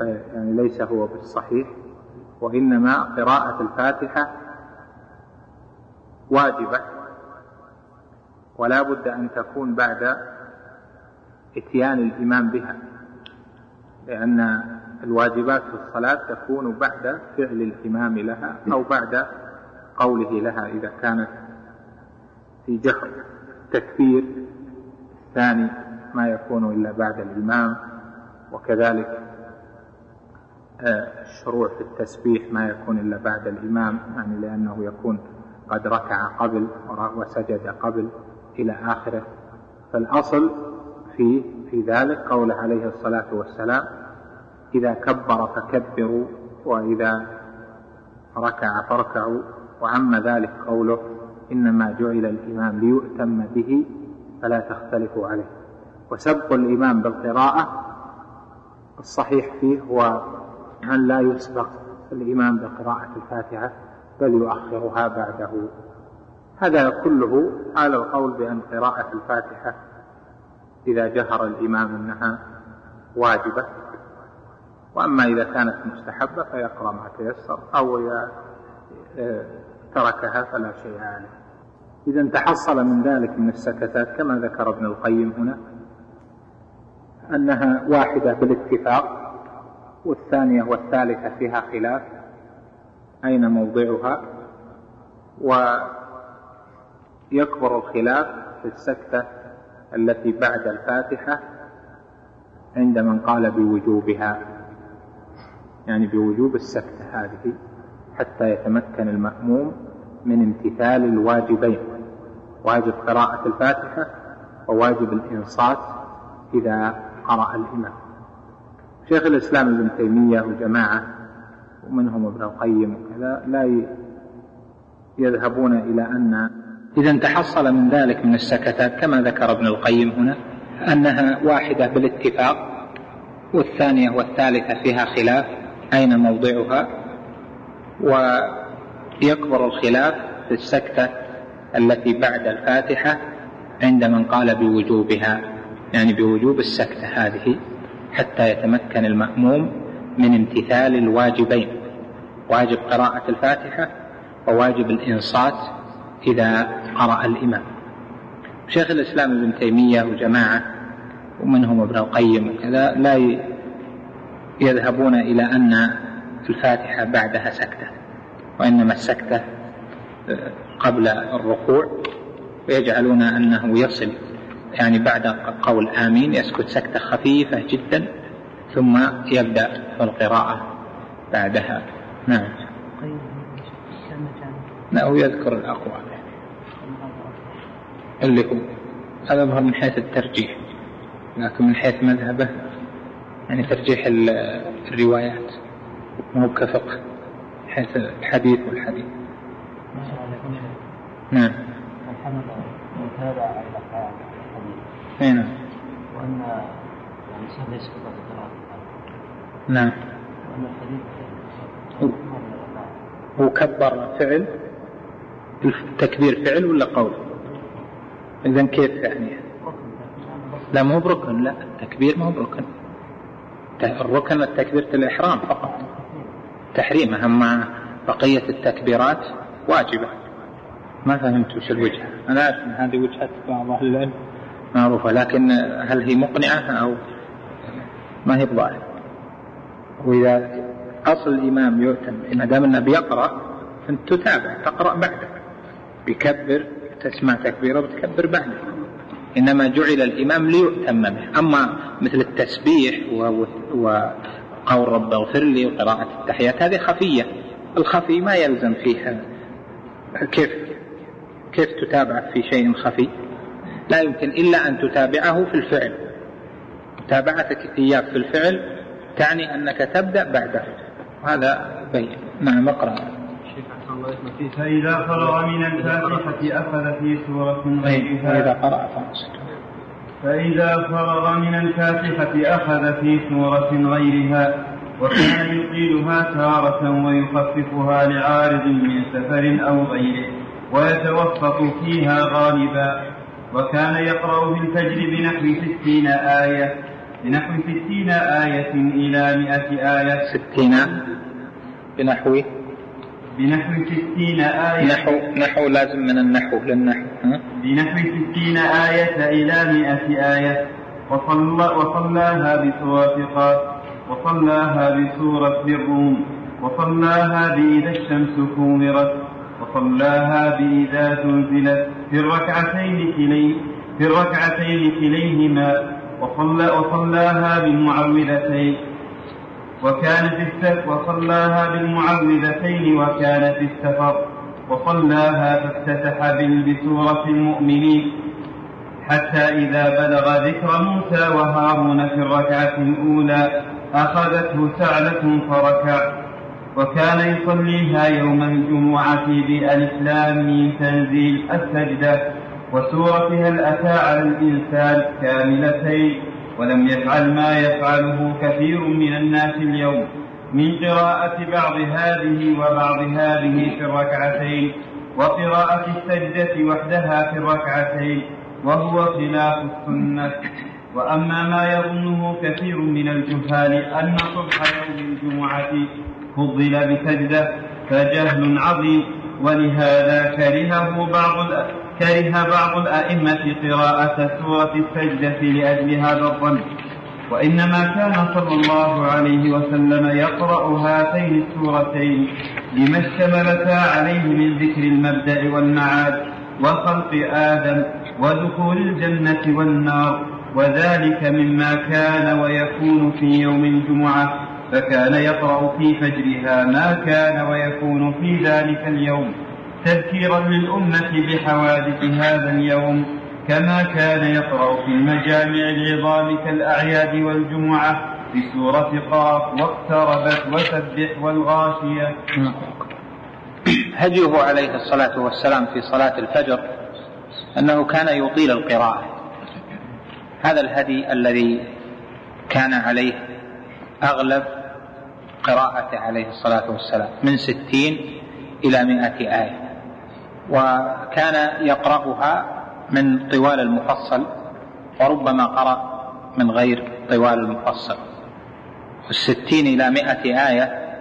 يعني ليس هو بالصحيح. وإنما قراءة الفاتحة واجبة. ولا بد أن تكون بعد إتيان الإمام بها. لأن الواجبات في الصلاة تكون بعد فعل الإمام لها أو بعد قوله لها إذا كانت في جهر. تكبير الثاني ما يكون إلا بعد الإمام وكذلك الشروع في التسبيح ما يكون إلا بعد الإمام يعني لأنه يكون قد ركع قبل وسجد قبل إلى آخره. فالأصل في في ذلك قوله عليه الصلاة والسلام إذا كبر فكبروا وإذا ركع فاركعوا وعم ذلك قوله إنما جعل الإمام ليؤتم به فلا تختلفوا عليه. وسبق الإمام بالقراءة الصحيح فيه هو أن لا يسبق الإمام بقراءة الفاتحة بل يؤخرها بعده. هذا كله على القول بأن قراءة الفاتحة إذا جهر الإمام أنها واجبة. وأما إذا كانت مستحبة فيقرأ ما تيسر أو آه، تركها فلا شيء عليه. إذا تحصل من ذلك من السكتات كما ذكر ابن القيم هنا أنها واحدة بالاتفاق والثانية والثالثة فيها خلاف أين موضعها؟ ويكبر الخلاف في السكتة التي بعد الفاتحة عند من قال بوجوبها. يعني بوجوب السكتة هذه حتى يتمكن المأموم من امتثال الواجبين واجب قراءة الفاتحة وواجب الإنصات إذا قرأ الإمام. شيخ الإسلام ابن تيمية وجماعة ومنهم ابن القيم وكذا لا يذهبون إلى أن إذا تحصل من ذلك من السكتات كما ذكر ابن القيم هنا أنها واحدة بالاتفاق والثانية والثالثة فيها خلاف. أين موضعها؟ ويكبر الخلاف في السكتة التي بعد الفاتحة عند من قال بوجوبها يعني بوجوب السكتة هذه حتى يتمكن المأموم من امتثال الواجبين. واجب قراءة الفاتحة وواجب الإنصات إذا قرأ الإمام. شيخ الإسلام ابن تيمية وجماعة ومنهم ابن القيم وكذا لا يذهبون إلى أن الفاتحة بعدها سكتة وإنما السكتة آه، قبل الركوع ويجعلون أنه يصل يعني بعد قول آمين يسكت سكتة خفيفة جدا ثم يبدأ القراءة بعدها. نعم. لا هو يذكر الأقوال. اللي هو هذا من حيث الترجيح لكن من حيث مذهبه يعني ترجيح الروايات. مو كفقه حيث الحديث والحديث. نعم. متابع على الحديث. نعم. وأن يعني سهل نعم. وأن الحديث هو كبر فعل التكبير فعل ولا قول؟ إذا كيف يعني؟ لا مو بركن لا التكبير مو بركن. الركن تكبيرة الإحرام فقط. تحريم أما بقية التكبيرات واجبة. ما فهمت وش الوجهة أنا أن هذه وجهة بعض أهل العلم معروفة لكن هل هي مقنعة أو ما هي بظاهر؟ وإذا أصل الإمام يؤتم ما دام النبي يقرأ فأنت تتابع تقرأ بعده بيكبر تسمع تكبيره وتكبر بعده إنما جعل الإمام ليؤتم به. أما مثل التسبيح وقول رب اغفر لي وقراءة التحيات هذه خفية. الخفي ما يلزم فيها. كيف؟ كيف تتابع في شيء خفي؟ لا يمكن إلا أن تتابعه في الفعل. متابعتك إياه في الفعل تعني أنك تبدأ بعده. هذا بين نعم اقرأ. فإذا فرغ من الفاتحة أخذ في سورة غيرها فإذا قرأ فإذا فرغ من الفاتحة أخذ في سورة غيرها وكان يطيلها تارة ويخففها لعارض من سفر أو غيره ويتوسط فيها غالبا وكان يقرأ في الفجر بنحو ستين آية بنحو ستين آية إلى مئة آية. ستين بنحو بنحو ستين آية. نحو نحو لازم من النحو للنحو؟ بنحو ستين آية إلى مئة آية. وصلى وصلاها بسورة قاف وصلاها بسورة الروم وصلاها بإذا الشمس كورت وصلاها بإذا زلزلت في الركعتين كلي في الركعتين كليهما وصلى وصلاها بالمعوذتين وكان في السفر وصلاها بالمعوذتين وكان في السفر وصلاها فافتتح بسورة المؤمنين. حتى إذا بلغ ذكر موسى وهارون في الركعة الأولى أخذته سعلة فركع. وكان يصليها يوم الجمعة بألف لام تنزيل السجدة وسورة هل أتى على الإنسان كاملتين. ولم يفعل ما يفعله كثير من الناس اليوم من قراءة بعض هذه وبعض هذه في الركعتين وقراءة السجدة وحدها في الركعتين وهو خلاف السنة. وأما ما يظنه كثير من الجهال أن صبح يوم الجمعة فضل بسجدة فجهل عظيم. ولهذا كرهه بعض كره بعض الأئمة قراءة سورة السجدة لأجل هذا الظن وإنما كان صلى الله عليه وسلم يقرأ هاتين السورتين لما اشتملتا عليه من ذكر المبدأ والمعاد وخلق آدم ودخول الجنة والنار وذلك مما كان ويكون في يوم الجمعة فكان يقرأ في فجرها ما كان ويكون في ذلك اليوم. تذكيرا للأمة بحوادث هذا اليوم كما كان يقرأ في المجامع العظام كالأعياد والجمعة بسورة قاف واقتربت وسبح والغاشية. هديه عليه الصلاة والسلام في صلاة الفجر أنه كان يطيل القراءة. هذا الهدي الذي كان عليه أغلب قراءته عليه الصلاة والسلام من ستين إلى مائة آية. وكان يقرأها من طوال المفصل وربما قرأ من غير طوال المفصل. الستين إلى مائة آية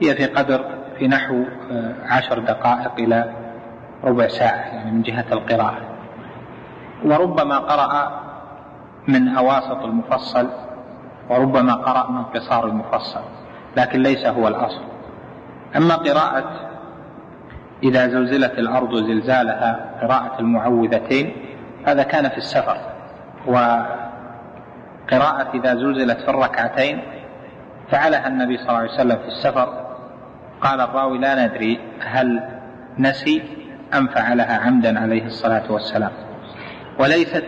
هي في قدر في نحو عشر دقائق إلى ربع ساعة يعني من جهة القراءة. وربما قرأ من أواسط المفصل وربما قرأ من قصار المفصل لكن ليس هو الأصل. أما قراءة إذا زلزلت الأرض زلزالها قراءة المعوذتين هذا كان في السفر. وقراءة إذا زلزلت في الركعتين فعلها النبي صلى الله عليه وسلم في السفر. قال الراوي لا ندري هل نسي أم فعلها عمدا عليه الصلاة والسلام. وليست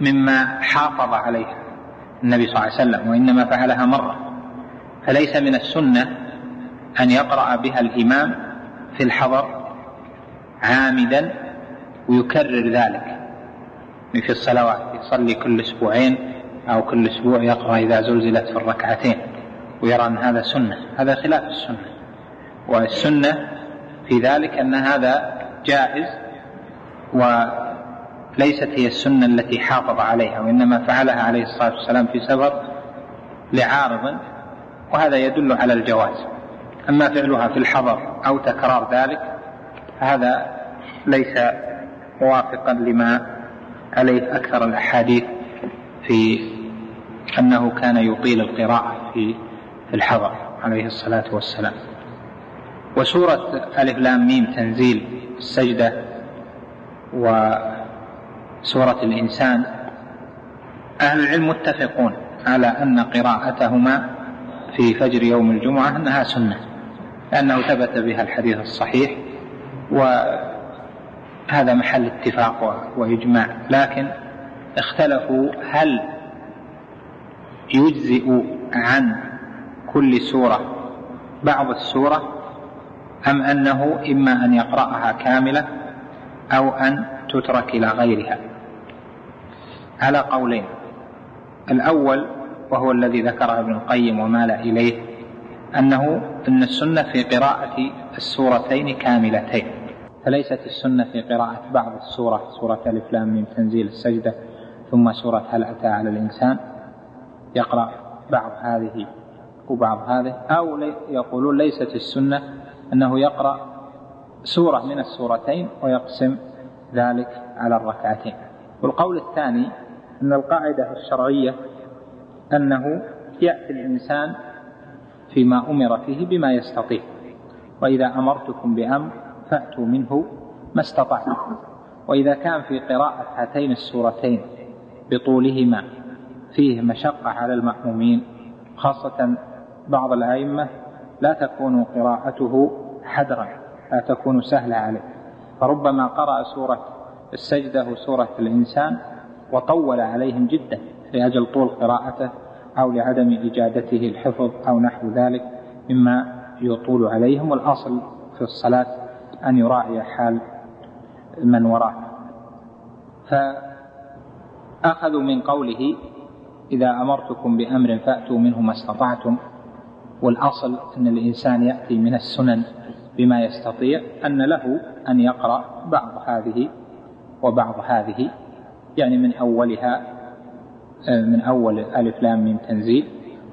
مما حافظ عليها النبي صلى الله عليه وسلم وإنما فعلها مرة. فليس من السنة أن يقرأ بها الإمام في الحضر عامدا ويكرر ذلك في الصلوات يصلي كل أسبوعين أو كل أسبوع يقرأ إذا زلزلت في الركعتين ويرى أن هذا سنة هذا خلاف السنة. والسنة في ذلك أن هذا جائز وليست هي السنة التي حافظ عليها وإنما فعلها عليه الصلاة والسلام في سفر لعارض وهذا يدل على الجواز. أما فعلها في الحضر أو تكرار ذلك هذا ليس موافقا لما عليه أكثر الأحاديث في أنه كان يطيل القراءة في الحضر عليه الصلاة والسلام. وسورة ألف لام ميم تنزيل السجدة وسورة الإنسان أهل العلم متفقون على أن قراءتهما في فجر يوم الجمعة أنها سنة. لأنه ثبت بها الحديث الصحيح وهذا محل اتفاق وإجماع. لكن اختلفوا هل يجزئ عن كل سورة بعض السورة أم أنه إما أن يقرأها كاملة أو أن تترك إلى غيرها. على قولين. الأول وهو الذي ذكره ابن القيم ومال إليه أنه أن السنة في قراءة السورتين كاملتين فليست السنة في قراءة بعض السورة سورة ألف لام من تنزيل السجدة ثم سورة هل أتى على الإنسان؟ يقرأ بعض هذه وبعض هذه أو يقولون ليست السنة أنه يقرأ سورة من السورتين ويقسم ذلك على الركعتين. والقول الثاني أن القاعدة الشرعية أنه يأتي الإنسان فيما أمر فيه بما يستطيع. وإذا أمرتكم بأمر فأتوا منه ما استطعتم. وإذا كان في قراءة هاتين السورتين بطولهما فيه مشقة على المأمومين خاصة بعض الأئمة لا تكون قراءته حدرا لا تكون سهلة عليه. فربما قرأ سورة السجدة وسورة الإنسان وطول عليهم جدا لأجل طول قراءته. أو لعدم إجادته الحفظ أو نحو ذلك مما يطول عليهم. والأصل في الصلاة أن يراعي حال من وراءه. فأخذوا من قوله إذا أمرتكم بأمر فأتوا منه ما استطعتم. والأصل أن الإنسان يأتي من السنن بما يستطيع أن له أن يقرأ بعض هذه وبعض هذه يعني من أولها من أول ألف لام من تنزيل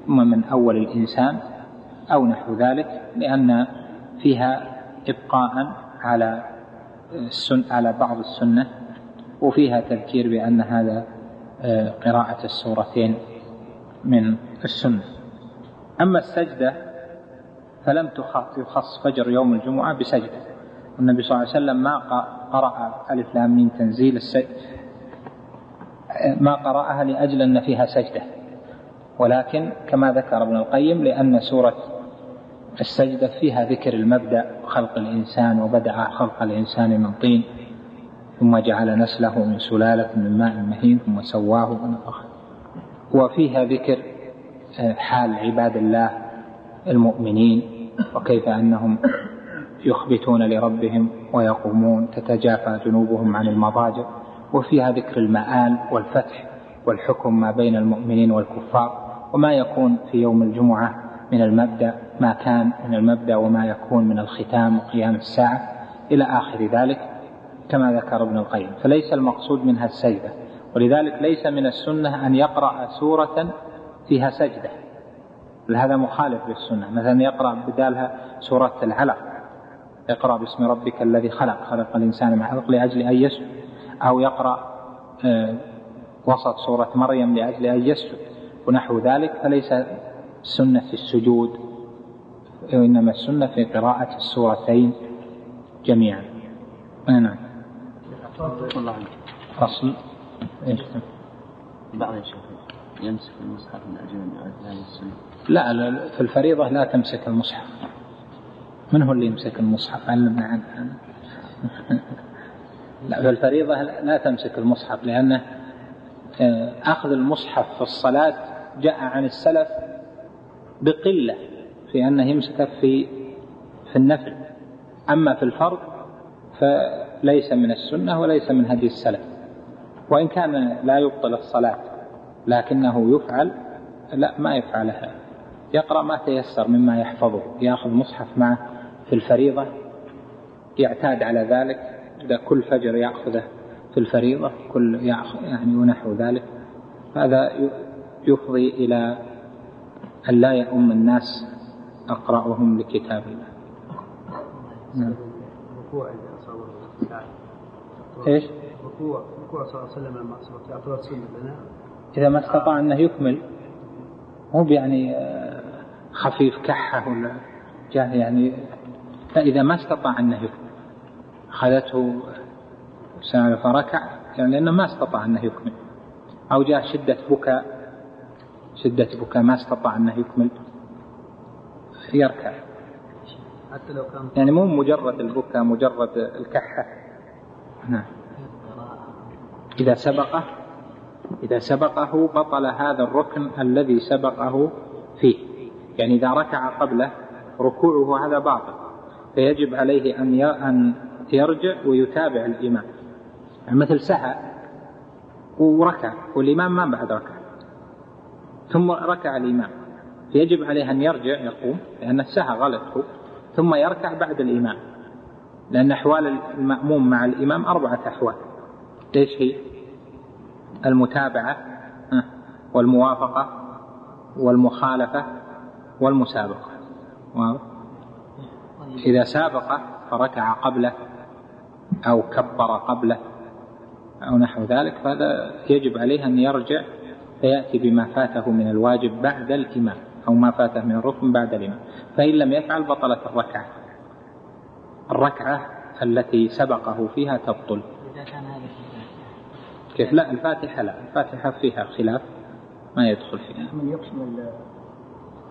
ثم من أول الإنسان أو نحو ذلك لأن فيها إبقاء على السن على بعض السنة وفيها تذكير بأن هذا آه، قراءة السورتين من السنة. أما السجدة فلم يخص فجر يوم الجمعة بسجدة. النبي صلى الله عليه وسلم ما قرأ ألف لام تنزيل ما قرأها لأجل أن فيها سجدة. ولكن كما ذكر ابن القيم لأن سورة السجدة فيها ذكر المبدأ خلق الإنسان وبدأ خلق الإنسان من طين ثم جعل نسله من سلالة من ماء مهين ثم سواه ونفخ. وفيها ذكر آه، حال عباد الله المؤمنين وكيف أنهم يخبتون لربهم ويقومون تتجافى جنوبهم عن المضاجع. وفيها ذكر المآل والفتح والحكم ما بين المؤمنين والكفار وما يكون في يوم الجمعة من المبدأ ما كان من المبدأ وما يكون من الختام وقيام الساعة إلى آخر ذلك كما ذكر ابن القيم. فليس المقصود منها السجدة ولذلك ليس من السنة أن يقرأ سورة فيها سجدة. هذا مخالف للسنة؟ مثلا يقرأ بدالها سورة العلق اقرأ باسم ربك الذي خلق خلق الإنسان علق لأجل أن يسجد. أو يقرأ آه، وسط سورة مريم لأجل أن يسجد ونحو ذلك فليس السنة في السجود وإنما السنة في قراءة السورتين جميعا. نعم. فصل. إيش؟ بعض يمسك المصحف من أجل أن السنة. لا, لا في الفريضة لا تمسك المصحف. من هو اللي يمسك المصحف؟ علمنا عنه. لا في الفريضة لا تمسك المصحف لأنه آه، أخذ المصحف في الصلاة جاء عن السلف بقلة في أنه يمسك في في النفل. أما في الفرض فليس من السنة وليس من هدي السلف. وإن كان لا يبطل الصلاة لكنه يفعل لا ما يفعلها. يقرأ ما تيسر مما يحفظه يأخذ مصحف معه في الفريضة يعتاد على ذلك. إذا كل فجر يأخذه في الفريضة كل يأخذ يعني ونحو ذلك. هذا يفضي إلى أن لا يؤم الناس أقرأهم لكتاب الله. نعم. إيش؟ ركوع ركوع صلى الله عليه وسلم مع يعتبر سنه لنا إذا ما استطاع أنه يكمل مو يعني آه، خفيف كحة ولا جاه يعني لا إذا ما استطاع أنه يكمل. أخذته سنة فركع يعني لأنه ما استطاع أنه يكمل. أو جاء شدة بكاء شدة بكاء ما استطاع أنه يكمل يركع. حتى لو كان يعني مو مجرد البكاء مجرد الكحة. نعم. إذا سبقه إذا سبقه بطل هذا الركن الذي سبقه فيه. يعني إذا ركع قبله ركوعه هذا باطل. فيجب عليه أن أن يرجع ويتابع الإمام. يعني مثل سهى وركع والإمام ما بعد ركع. ثم ركع الإمام. فيجب عليه أن يرجع يقوم لأن السهى غلطه ثم يركع بعد الإمام. لأن أحوال المأموم مع الإمام أربعة أحوال. إيش هي؟ المتابعة والموافقة والمخالفة والمسابقة؟ إذا سابق فركع قبله أو كبر قبله أو نحو ذلك فهذا يجب عليه أن يرجع فيأتي بما فاته من الواجب بعد الإمام أو ما فاته من الركن بعد الإمام. فإن لم يفعل بطلت الركعة. الركعة التي سبقه فيها تبطل. إذا كان هذا كيف؟ لا الفاتحة لا. الفاتحة فيها خلاف ما يدخل فيها من يقسم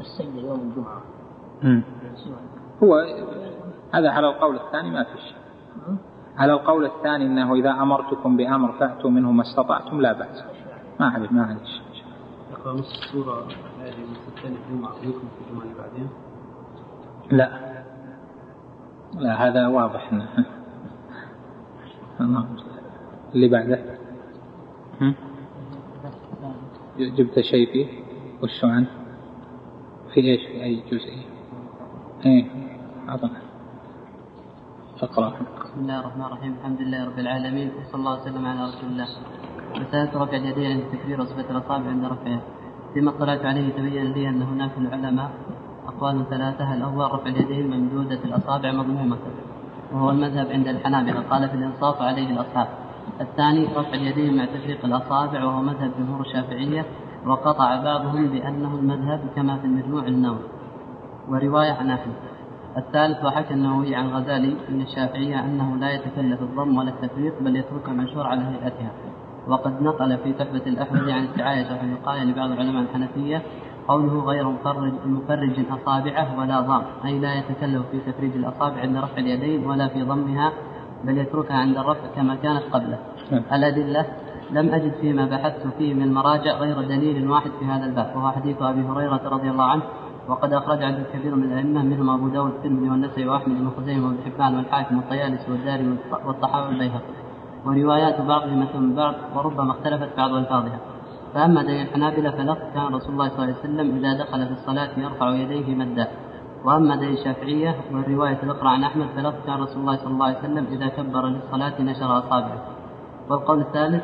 السجدة يوم الجمعة. هو هذا على القول الثاني ما في شيء. على القول الثاني إنه إذا أمرتكم بأمر فأتوا منه ما استطعتم لا بأس. ما عليه ما عليه شيء يقرأ نص السورة هذه في الجمعة اللي بعدين؟ لا. لا هذا واضح. انه اللي بعده. هم؟ جبت شيء فيه؟ وش عنه؟ في إيش؟ في أي جزئية؟ إيه اعطنا اقرأ. بسم الله الرحمن الرحيم. الحمد لله رب العالمين وصلى الله وسلم على رسول الله. مسألة رفع اليدين عند التكبير وصفة الأصابع عند رفعها فيما اطلعت عليه تبين لي أن هناك العلماء. أقوال ثلاثة الأول رفع اليدين ممدودة الأصابع مضمومة وهو المذهب عند الحنابلة قال في الإنصاف عليه الأصحاب. الثاني رفع اليدين مع تفريق الأصابع وهو مذهب جمهور الشافعية وقطع بعضهم بأنه المذهب كما في المجموع النووي. ورواية عن أحمد الثالث وحكى النووي عن غزالي من الشافعية أنه لا يتكلف الضم ولا التفريق بل يتركها منشور على هيئتها. وقد نقل في تحفة الأحمد عن السعاية وفي الوقاية لبعض العلماء الحنفية قوله غير مفرج مفرج أصابعه ولا ضام أي لا يتكلف في تفريج الأصابع عند رفع اليدين ولا في ضمها بل يتركها عند الرفع كما كانت قبله. الأدلة لم أجد فيما بحثت فيه من المراجع غير دليل واحد في هذا الباب وهو حديث أبي هريرة رضي الله عنه وقد أخرج عدد كبير من الأئمة منهم أبو داود الترمذي والنسائي وأحمد بن خزيمة وابن حبان والحاكم والطيالسي والداري والطحاوي والبيهقي. وروايات بعضهم مثل بعض وربما اختلفت بعض ألفاظها. فأما دليل الحنابلة فلفظ كان رسول الله صلى الله عليه وسلم إذا دخل في الصلاة يرفع يديه مدا وأما دليل الشافعية والرواية الأخرى عن أحمد فلفظ كان رسول الله صلى الله عليه وسلم إذا كبر للصلاة نشر أصابعه. والقول الثالث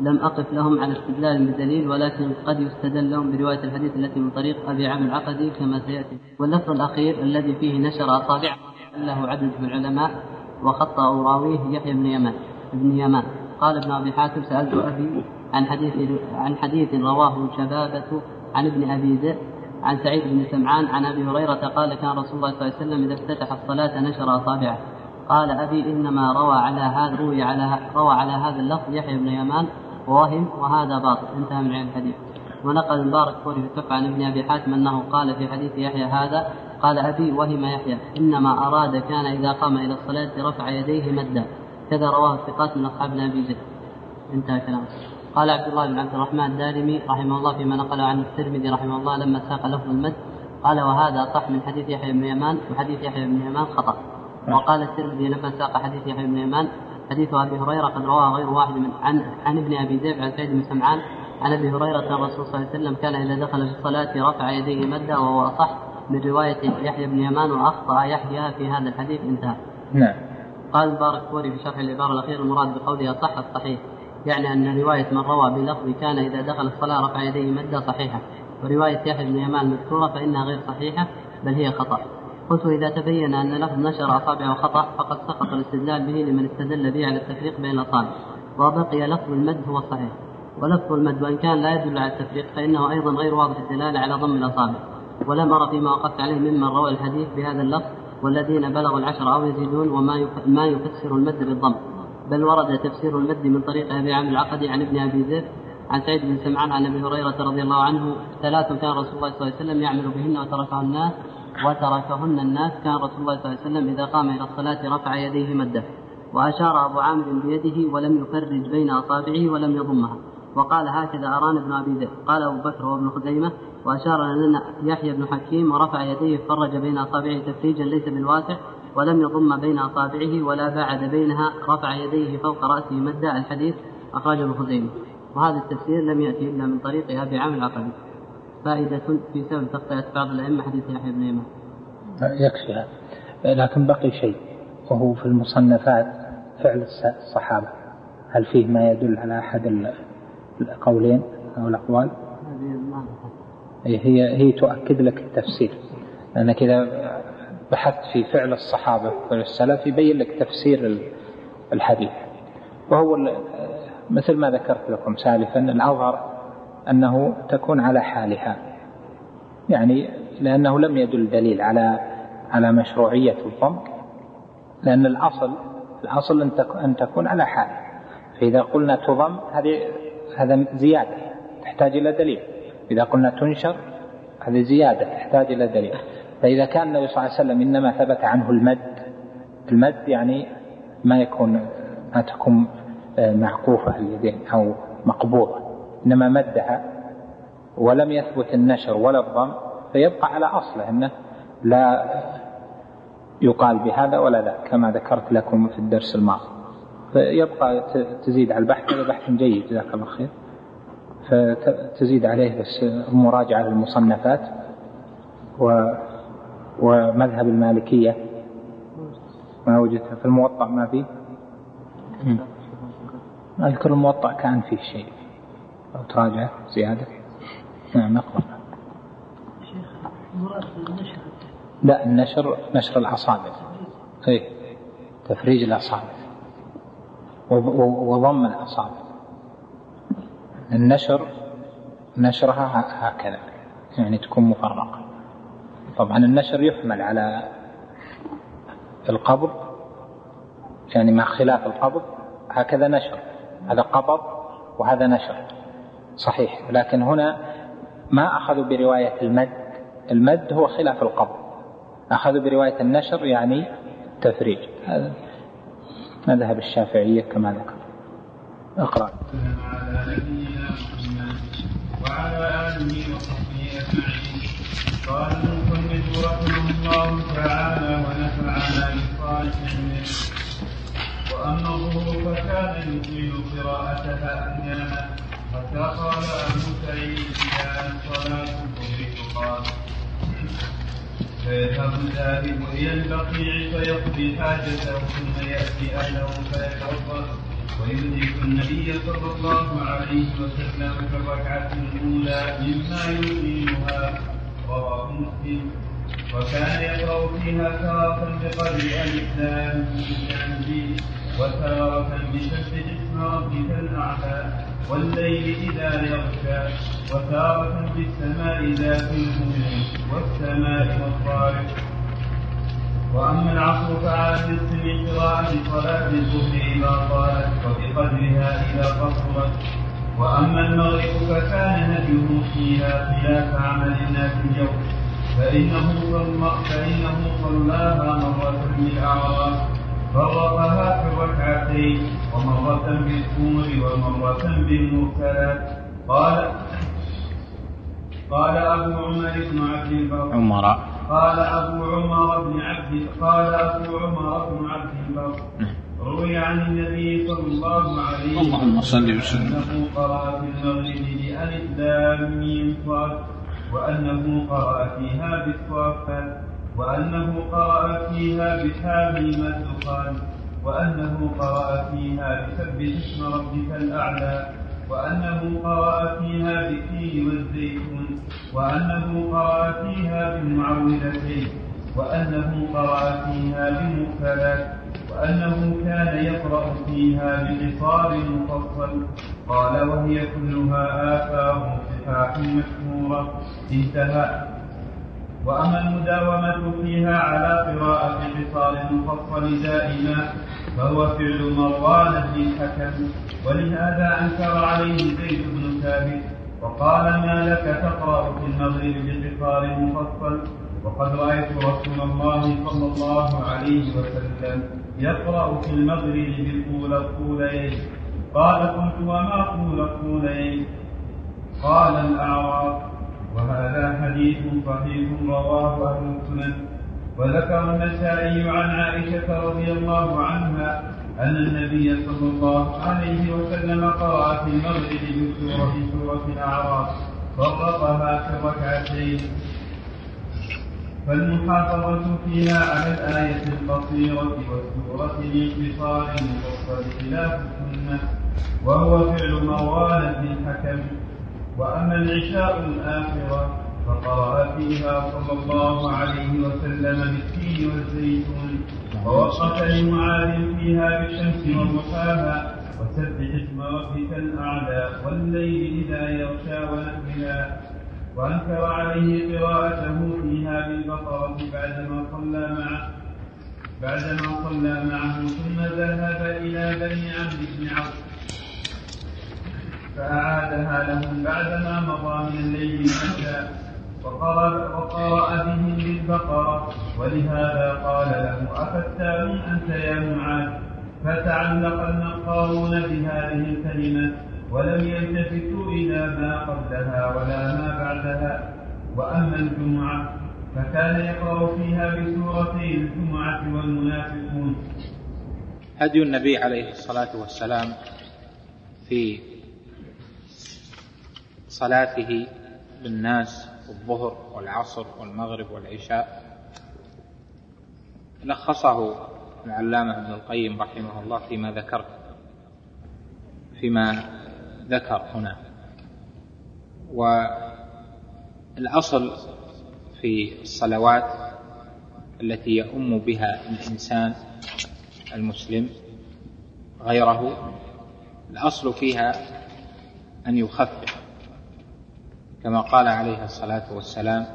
لم أقف لهم على استدلال بدليل ولكن قد يستدل لهم برواية الحديث التي من طريق أبي عامر العقدي كما سيأتي. واللفظ الأخير الذي فيه نشر أصابعه له عدد من العلماء وخطأ راويه يحيى بن يمان بن يمان. قال ابن أبي حاتم سألت أبي عن حديث عن حديث رواه شبابة عن ابن أبي ذئب عن سعيد بن سمعان عن أبي هريرة قال كان رسول الله صلى الله عليه وسلم إذا افتتح الصلاة نشر أصابعه قال أبي إنما روى على هذا روي على روى على هذا اللفظ يحيى بن يمان ووهم وهذا باطل. انتهى من علم الحديث. ونقل المبارك فوري في عن ابن أبي حاتم أنه قال في حديث يحيى هذا قال أبي وهم يحيى إنما أراد كان إذا قام إلى الصلاة رفع يديه مدا. كذا رواه الثقات من أصحاب أبي ذر انتهى كلامه قال عبد الله بن عبد الرحمن الدارمي رحمه الله فيما نقله عن الترمذي رحمه الله لما ساق لفظ المد. قال وهذا صح من حديث يحيى بن يمان وحديث يحيى بن يمان خطأ. وقال الترمذي لما ساق حديث يحيى بن يمان حديث أبي هريرة قد رواه غير واحد من عن عن ابن أبي ذئب عن سعيد بن سمعان عن أبي هريرة أن الرسول صلى الله عليه وسلم كان إذا دخل في الصلاة رفع يديه مدا وهو أصح من رواية يحيى بن يمان وأخطأ يحيى في هذا الحديث انتهى. نعم. قال مبارك فوري في شرح العبارة الاخيره المراد بقوله صح الصحيح يعني أن رواية من روى بلفظ كان إذا دخل الصلاة رفع يديه مدا صحيحة ورواية يحيى بن يمان المذكوره فإنها غير صحيحة بل هي خطأ قلت إذا تبين أن لفظ نشر أصابعه خطأ فقد سقط الاستدلال به لمن استدل به على التفريق بين الأصابع وبقي لفظ المد هو الصحيح ولفظ المد وإن كان لا يدل على التفريق فإنه أيضا غير واضح الدلالة على ضم الأصابع. ولم أرى فيما وقفت عليه ممن روى الحديث بهذا اللفظ والذين بلغوا العشر أو يزيدون وما ما يفسر المد بالضم. بل ورد تفسير المد من طريق أبي عامر العقدي عن ابن أبي ذئب عن سعيد بن سمعان عن أبي هريرة رضي الله عنه ثلاث كان رسول الله صلى الله عليه وسلم يعمل بهن وتركه الناس وتركهن الناس كان رسول الله صلى الله عليه وسلم إذا قام إلى الصلاة رفع يديه مدا وأشار أبو عامر بيده ولم يفرج بين أصابعه ولم يضمها. وقال هكذا أران بن أبي ذئب قال أبو بكر وابن خزيمة وأشار لنا يحيى بن حكيم ورفع يديه فرج بين أصابعه تفريجا ليس بالواسع ولم يضم بين أصابعه ولا باعد بينها رفع يديه فوق رأسه مدا الحديث أخرجه ابن خزيمة. وهذا التفسير لم يأتي إلا من طريق أبي عامر العقدي فائدة في سبب تغطية بعض الأئمة حديث يحيى بن إمام يكفي هذا. لكن بقي شيء وهو في المصنفات فعل الصحابة. هل فيه ما يدل على أحد القولين أو الأقوال؟ هي هي تؤكد لك التفسير. لأنك إذا بحثت في فعل الصحابة والسلف يبين لك تفسير الحديث. وهو مثل ما ذكرت لكم سالفا الأظهر أنه تكون على حالها. يعني لأنه لم يدل دليل على على مشروعية الضم لأن الأصل الأصل أن تكون على حال. فإذا قلنا تضم هذه هذا زيادة تحتاج إلى دليل. إذا قلنا تنشر هذه زيادة تحتاج إلى دليل. فإذا كان النبي صلى الله عليه وسلم إنما ثبت عنه المد المد يعني ما يكون ما تكون آه، معقوفة اليدين أو مقبوضة إنما مدها ولم يثبت النشر ولا الضم فيبقى على أصله أنه لا يقال بهذا ولا ذاك كما ذكرت لكم في الدرس الماضي. فيبقى تزيد على البحث هذا بحث جيد جزاك الله خير. فتزيد عليه بس مراجعة للمصنفات و ومذهب المالكية. ما وجدتها في الموطأ ما في؟ أذكر الموطأ كان فيه شيء. أو تراجع زيادة. نعم نقرأ. لا النشر نشر الأصابع أي تفريج الأصابع وضم الأصابع النشر نشرها هكذا. يعني تكون مفرقة. طبعا النشر يحمل على القبض. يعني مع خلاف القبض هكذا نشر. هذا قبض وهذا نشر. صحيح. لكن هنا ما أخذوا برواية المد. المد هو خلاف القبض أخذوا برواية النشر يعني تفريج. هذا مذهب الشافعية كما ذكر. اقرأ. وعلى آله وصحبه أجمعين. قال المصنف رحمه الله تعالى ونفعنا بصالح منه وأما الظهور فكان يطيل قراءتها أحيانا حتى قال أبو سعيد إذا صلاة الظهر تقام فيذهب الذاهب إلى البقيع فيقضي حاجته ثم يأتي أهله فيتوضأ ويدرك النبي صلى الله عليه وسلم في الركعة الأولى مما يؤمنها رواه مسلم وكان يقرأ فيها تارة بقدر الإسلام من وتارة بسبح ربك الأعلى والليل إذا يغشى وتارة بالسماء ذات الهدى والسماء والطارق. وأما العصر فعلى من قراءة صلاة الظهر إذا طالت وبقدرها إذا قصرت وأما المغرب فكان هديه فيها خلاف عمل الناس اليوم. فإنه صلى فإنه صلاها مرة بالأعراف فرقها في الركعتين ومرة بالطور ومرة بالمرسلات. قال قال أبو عمر بن عبد البر عمر. قال أبو عمر بن عبد قال أبو عمر بن عبد البر. روي عن النبي صلى الله عليه وسلم اللهم صل وسلم. أنه قرأ في المغرب بألف لام صاد وأنه قرأ فيها بالصافات وأنه قرأ فيها بحاميم الدخان. وأنه قرأ فيها بسبح اسم ربك الأعلى وأنه قرأ فيها بالتين والزيتون وأنه قرأ فيها بالمعوذتين وأنه قرأ فيها بالمرسلات وأنه كان يقرأ فيها بقصار مفصل. قال وهي كلها آثار صفاح مشهورة انتهى. وأما المداومة فيها على قراءة قصار مفصل دائما فهو فعل مروان بن الحكم. ولهذا أنكر عليه زيد بن ثابت وقال ما لك تقرأ في المغرب بقصار مفصل؟ وقد رأيت رسول الله صلى الله عليه وسلم يقرأ في المغرب بالأولى الطولين قال قلت وما طول الطولين قال الأعراب وهذا حديث صحيح رواه أهل السنن وذكر النسائي عن عائشة رضي الله عنها أن النبي صلى الله عليه وسلم قرأ في المغرب بسورة سورة الأعراف فرقها في الركعتين. فالمحافظة فيها على الآية القصيرة والسورة الانتصار المفصل خلاف السنة وهو فعل موالة الحكم وأما العشاء الآخرة فقرأ فيها صلى الله عليه وسلم بالتين والزيتون ووقف لمعاذ فيها بالشمس وضحاها وسبح اسم ربك الأعلى والليل إذا يغشى ونحوها وأنكر عليه قراءته فيها بالبقرة بعدما صلى معه بعدما صلى معه ثم ذهب إلى بني عمرو بن عوف. فأعادها لهم بعدما مضى من الليل متى وقرأ, بهم بالبقرة ولهذا قال له أفتان أنت يا معاذ؟ فتعلق النقارون بهذه الكلمة ولم يلتفتوا إلى ما قبلها ولا ما بعدها. وأما الجمعة فكان يقرأ فيها بسورتي الجمعة والمنافقون. هدي النبي عليه الصلاة والسلام في صلاته بالناس الظهر والعصر والمغرب والعشاء. لخصه العلامة ابن القيم رحمه الله فيما ذكرت فيما ذكر هنا. والأصل في الصلوات التي يؤم بها الإنسان المسلم غيره الأصل فيها أن يخفف كما قال عليه الصلاة والسلام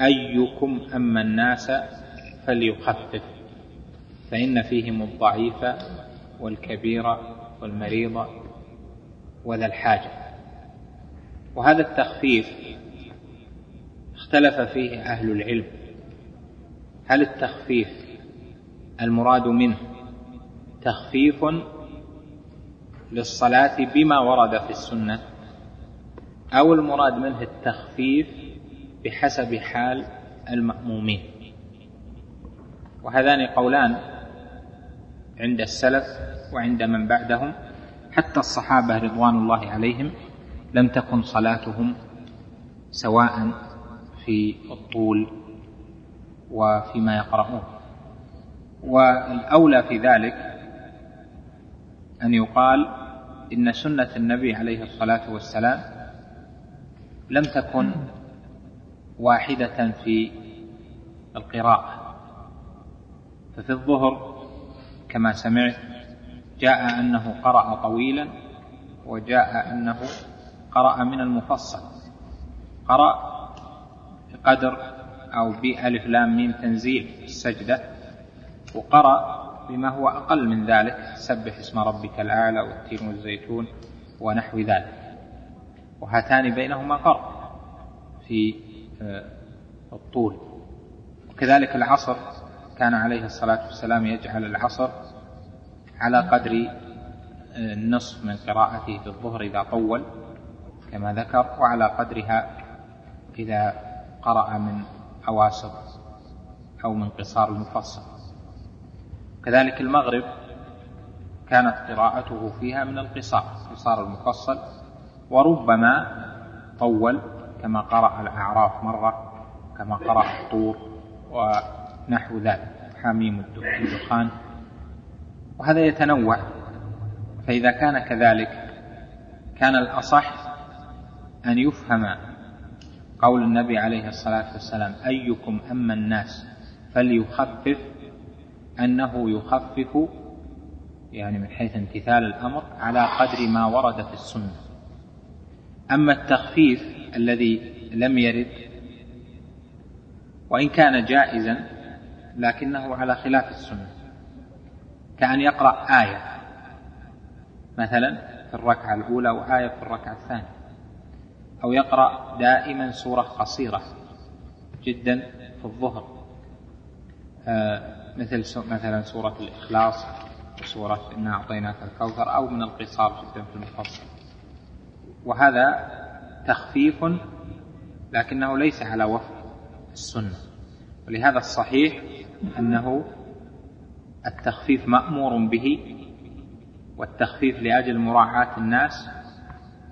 أيكم أما الناس فليخفف فإن فيهم الضعيف والكبير والمريض وذا الحاجة. وهذا التخفيف اختلف فيه أهل العلم. هل التخفيف المراد منه تخفيف للصلاة بما ورد في السنة؟ أو المراد منه التخفيف بحسب حال المأمومين. وهذان قولان عند السلف وعند من بعدهم حتى الصحابة رضوان الله عليهم لم تكن صلاتهم سواء في الطول وفيما يقرؤون. والأولى في ذلك أن يقال إن سنة النبي عليه الصلاة والسلام لم تكن واحدة في القراءة. ففي الظهر كما سمعت جاء أنه قرأ طويلا وجاء أنه قرأ من المفصل. قرأ بقدر أو بألف لام ميم تنزيل السجدة وقرأ بما هو أقل من ذلك سبح اسم ربك الأعلى والتين والزيتون ونحو ذلك. وهاتان بينهما فرق في آه، الطول. وكذلك العصر كان عليه الصلاة والسلام يجعل العصر على قدر آه، النصف من قراءته في الظهر إذا طول كما ذكر وعلى قدرها إذا قرأ من أواسط أو من قصار المفصل. كذلك المغرب كانت قراءته فيها من القصار قصار المفصل وربما طول كما قرأ الأعراف مرة كما قرأ الطور ونحو ذلك. حميم الدخان. وهذا يتنوع. فإذا كان كذلك كان الأصح أن يفهم قول النبي عليه الصلاة والسلام أيكم أما الناس فليخفف أنه يخفف يعني من حيث امتثال الأمر على قدر ما ورد في السنة. أما التخفيف الذي لم يرد وإن كان جائزا لكنه على خلاف السنة كأن يقرأ آية مثلا في الركعة الأولى وآية في الركعة الثانية أو يقرأ دائما سورة قصيرة جدا في الظهر آه مثل مثلا سورة الإخلاص سورة إنا أعطيناك الكوثر أو من القصار جدا في المفصل. وهذا تخفيف لكنه ليس على وفق السنة. ولهذا الصحيح أنه التخفيف مأمور به والتخفيف لأجل مراعاة الناس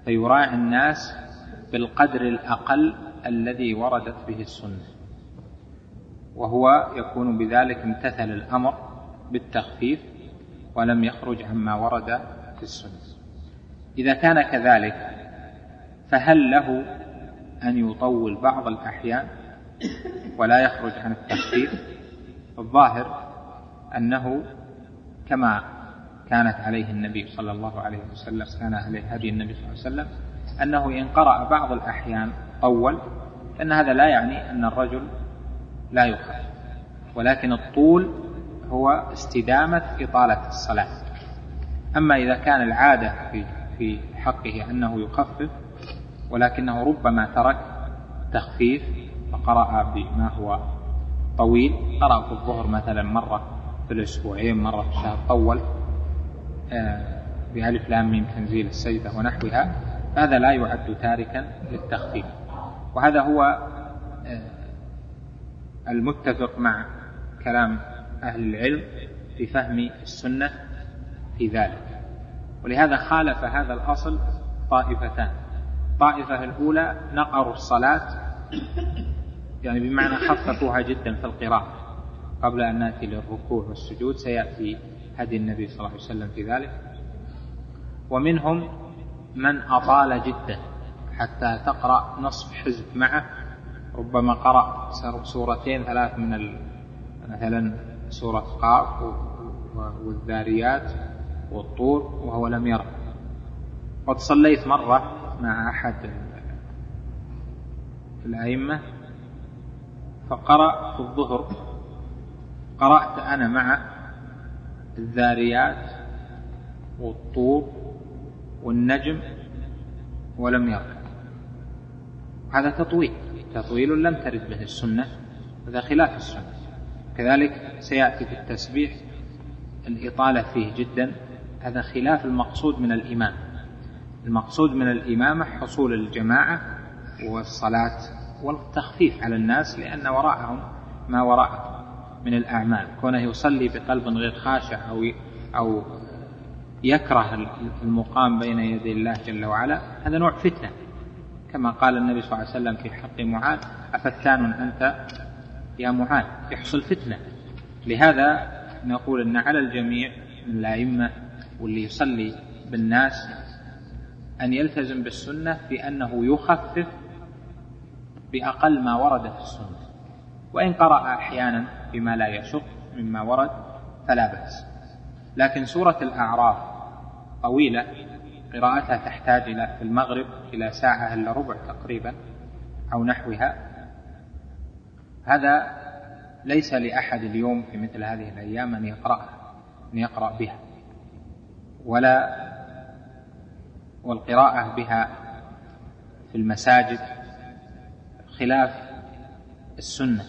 فيراعي الناس بالقدر الأقل الذي وردت به السنة. وهو يكون بذلك امتثل الأمر بالتخفيف ولم يخرج عما ورد في السنة. إذا كان كذلك فهل له أن يطول بعض الأحيان ولا يخرج عن التخفيف الظاهر أنه كما كانت عليه النبي صلى الله عليه وسلم كان عليه هدي النبي صلى الله عليه وسلم أنه إن قرأ بعض الأحيان طول فإن هذا لا يعني أن الرجل لا يخفف ولكن الطول هو استدامة إطالة الصلاة. أما إذا كان العادة في في حقه أنه يخفف ولكنه ربما ترك تخفيف فقرأ بما هو طويل. قرأ في الظهر مثلا مرة في الأسبوعين مرة في الشهر طول آه، بألف لام ميم تنزيل السجدة ونحوها. هذا لا يعد تاركا للتخفيف. وهذا هو آه، المتفق مع كلام أهل العلم في فهم السنة في ذلك. ولهذا خالف هذا الأصل طائفتان. الطائفة الأولى نقروا الصلاة يعني بمعنى خففوها جدا في القراءة قبل أن نأتي للركوع والسجود سيأتي هدي النبي صلى الله عليه وسلم في ذلك. ومنهم من أطال جدا حتى تقرأ نصف حزب معه. ربما قرأ سورتين ثلاث من مثلا سورة قاف والذاريات والطور وهو لم يرى. قد صليت مرة مع أحد الأئمة فقرأ في الظهر. قرأت أنا مع الذاريات والطور والنجم ولم يركع هذا تطويل تطويل لم ترد به السنة هذا خلاف السنة. كذلك سيأتي في التسبيح الإطالة فيه جدا هذا خلاف المقصود من الإمام. المقصود من الإمامة حصول الجماعة والصلاة والتخفيف على الناس لأن وراءهم ما وراءهم من الأعمال. كونه يصلي بقلب غير خاشع أو أو يكره المقام بين يدي الله جل وعلا هذا نوع فتنة. كما قال النبي صلى الله عليه وسلم في حق معاذ أفتان أنت يا معاذ؟ يحصل فتنة. لهذا نقول أن على الجميع من الأئمة واللي يصلي بالناس أن يلتزم بالسنة في أنه يخفف بأقل ما ورد في السنة. وإن قرأ أحيانا بما لا يشق مما ورد فلا بأس. لكن سورة الأعراف طويلة قراءتها تحتاج إلى في المغرب إلى ساعة إلا ربع تقريبا أو نحوها. هذا ليس لأحد اليوم في مثل هذه الأيام أن يقرأها أن يقرأ بها. ولا والقراءة بها في المساجد خلاف السنة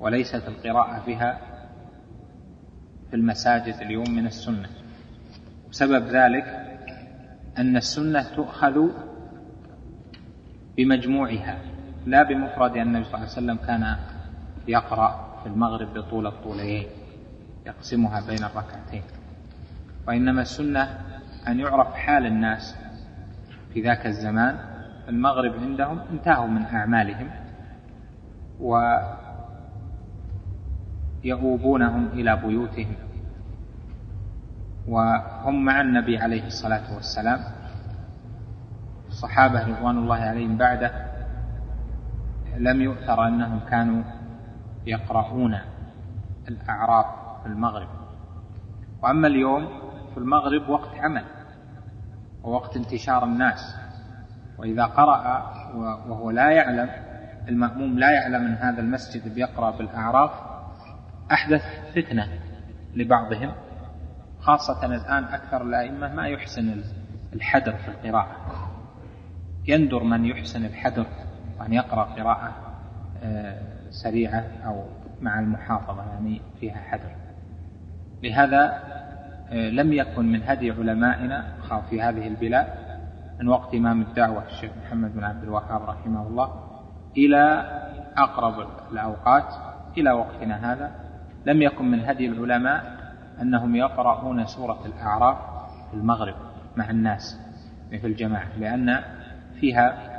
وليست القراءة بها في المساجد اليوم من السنة. سبب ذلك أن السنة تؤخذ بمجموعها لا بمفرد النبي صلى الله عليه وسلم كان يقرأ في المغرب بطول الطولين يقسمها بين الركعتين. وإنما السنة أن يعرف حال الناس في ذاك الزمان المغرب عندهم انتهوا من أعمالهم ويؤوبونهم إلى بيوتهم وهم مع النبي عليه الصلاة والسلام الصحابة رضوان الله عليهم بعده لم يؤثر أنهم كانوا يقرؤون الأعراف في المغرب وأما اليوم في المغرب وقت عمل ووقت انتشار الناس. وإذا قرأ وهو لا يعلم المأموم لا يعلم أن هذا المسجد بيقرأ بالأعراف أحدث فتنة لبعضهم خاصة الآن أكثر الأئمة ما يحسن الحدر في القراءة. يندر من يحسن الحدر وأن يقرأ قراءة آه، سريعة أو مع المحافظة يعني فيها حدر. لهذا لم يكن من هدي علمائنا في هذه البلاد من وقت إمام الدعوة الشيخ محمد بن عبد الوهاب رحمه الله إلى أقرب الأوقات إلى وقتنا هذا. لم يكن من هدي العلماء أنهم يقرؤون سورة الأعراف في المغرب مع الناس في الجماعة لأن فيها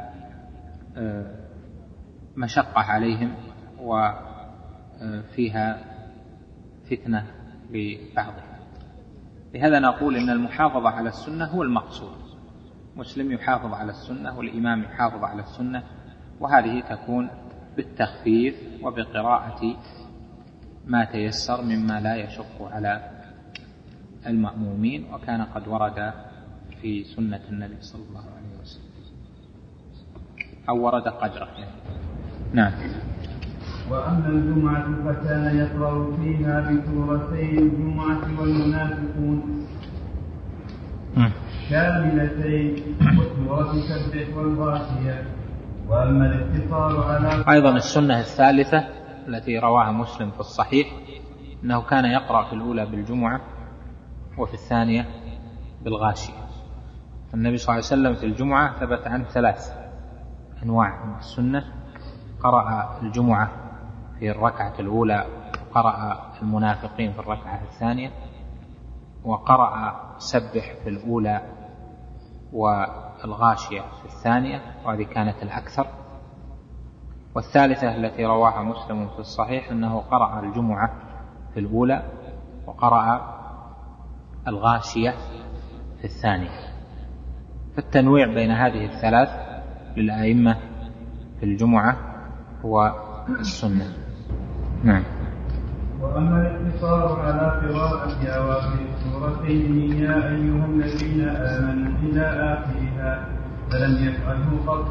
آه، مشقة عليهم وفيها فتنة لبعضهم. لهذا نقول إن المحافظة على السنة هو المقصود. مسلم يحافظ على السنة والإمام يحافظ على السنة وهذه تكون بالتخفيف وبقراءة ما تيسر مما لا يشق على المأمومين وكان قد ورد في سنة النبي صلى الله عليه وسلم. أو ورد قدره. يعني. نعم. وأما الجمعة فكان يقرأ فيها بسورتي الجمعة والمنافقون. كاملتين وسورة سبح والغاشية. وأما الاقتصار على أيضا السنة الثالثة التي رواها مسلم في الصحيح أنه كان يقرأ في الأولى بالجمعة وفي الثانية بالغاشية. النبي صلى الله عليه وسلم في الجمعة ثبت عن ثلاث أنواع من السنة. قرأ الجمعة في الركعة الأولى قرأ المنافقين في الركعة الثانية وقرأ سبح في الأولى والغاشية في الثانية وهذه كانت الأكثر. والثالثة التي رواها مسلم في الصحيح أنه قرأ الجمعة في الأولى وقرأ الغاشية في الثانية. فالتنويع بين هذه الثلاث للأئمة في الجمعة هو السنة. نعم. وأما الاقتصار على قراءة أواخر السورتين يا أيها الذين آمنوا إلى آخرها فلم يفعله قط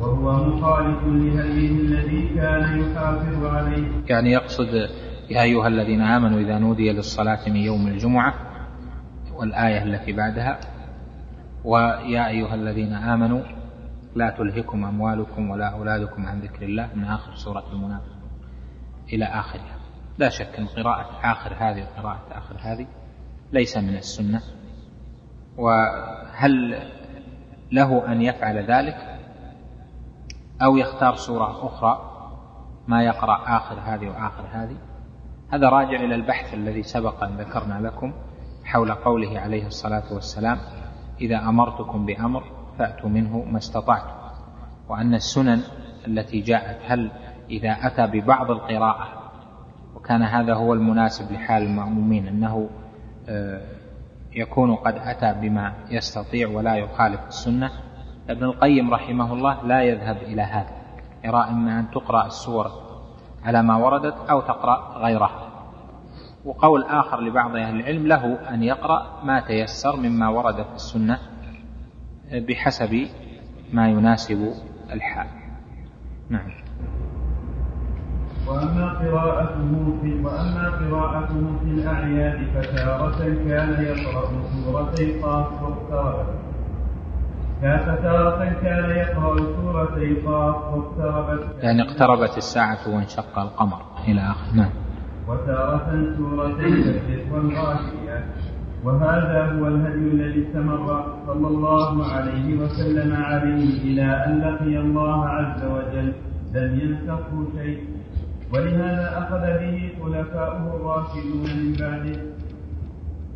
وهو مخالف لهديه الذي كان يحافظ عليه. يعني يقصد يا أيها الذين آمنوا إذا نودي للصلاة من يوم الجمعة والآية التي بعدها ويا أيها الذين آمنوا لا تلهكم أموالكم ولا أولادكم عن ذكر الله من آخر سورة المنافقون إلى آخرها. لا شك أن قراءة آخر هذه وقراءة آخر هذه ليس من السنة. وهل له أن يفعل ذلك؟ أو يختار سورة أخرى ما يقرأ آخر هذه وآخر هذه؟ هذا راجع إلى البحث الذي سبق أن ذكرنا لكم حول قوله عليه الصلاة والسلام إذا أمرتكم بأمر فأتوا منه ما استطعتم. وأن السنن التي جاءت هل إذا أتى ببعض القراءة. وكان هذا هو المناسب لحال المأمومين أنه آه، يكون قد أتى بما يستطيع ولا يخالف السنة. ابن القيم رحمه الله لا يذهب إلى هذا. يرى إما أن تقرأ السور على ما وردت أو تقرأ غيرها وقول آخر لبعض أهل العلم له أن يقرأ ما تيسر مما ورد في السنة بحسب ما يناسب الحال. نعم. وأما قراءته في وأما قراءته في الأعياد فتارة كان يقرأ سورتي قاف واقتربت فتارة كان يقرأ سورتي قاف واقتربت يعني اقتربت الساعة وانشق القمر إلى آخر نعم. وتارة سورتي الفتح والغاشية. وهذا هو الهدي الذي استمر صلى الله عليه وسلم عليه إلى أن لقي الله عز وجل. لم ينسخه شيء. ولهذا أخذ به خلفاؤه الراشدون من بعده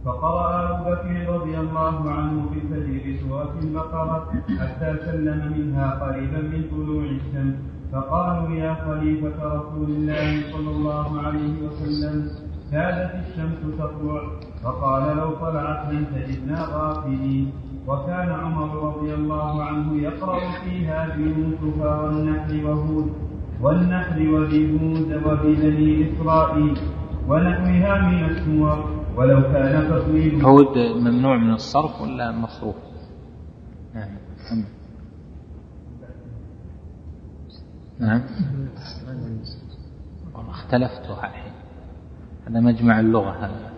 فقرأ أبو بكر رضي الله عنه في الفجر سورة البقرة حتى سلم منها قريبا من طلوع الشمس. فقالوا يا خليفة رسول الله صلى الله عليه وسلم كادت الشمس تطلع؟ فقال لو طلعت لم تجدنا غافلين. وكان عمر رضي الله عنه يقرأ فيها بيوسف والنحل وهود. والنحل وبهود وببني إسرائيل ونحوها من السور ولو كان تطويل هود ممنوع من الصرف ولا مصروف؟ نعم نعم. والله اختلفتها الحين. هذا مجمع اللغة هذا.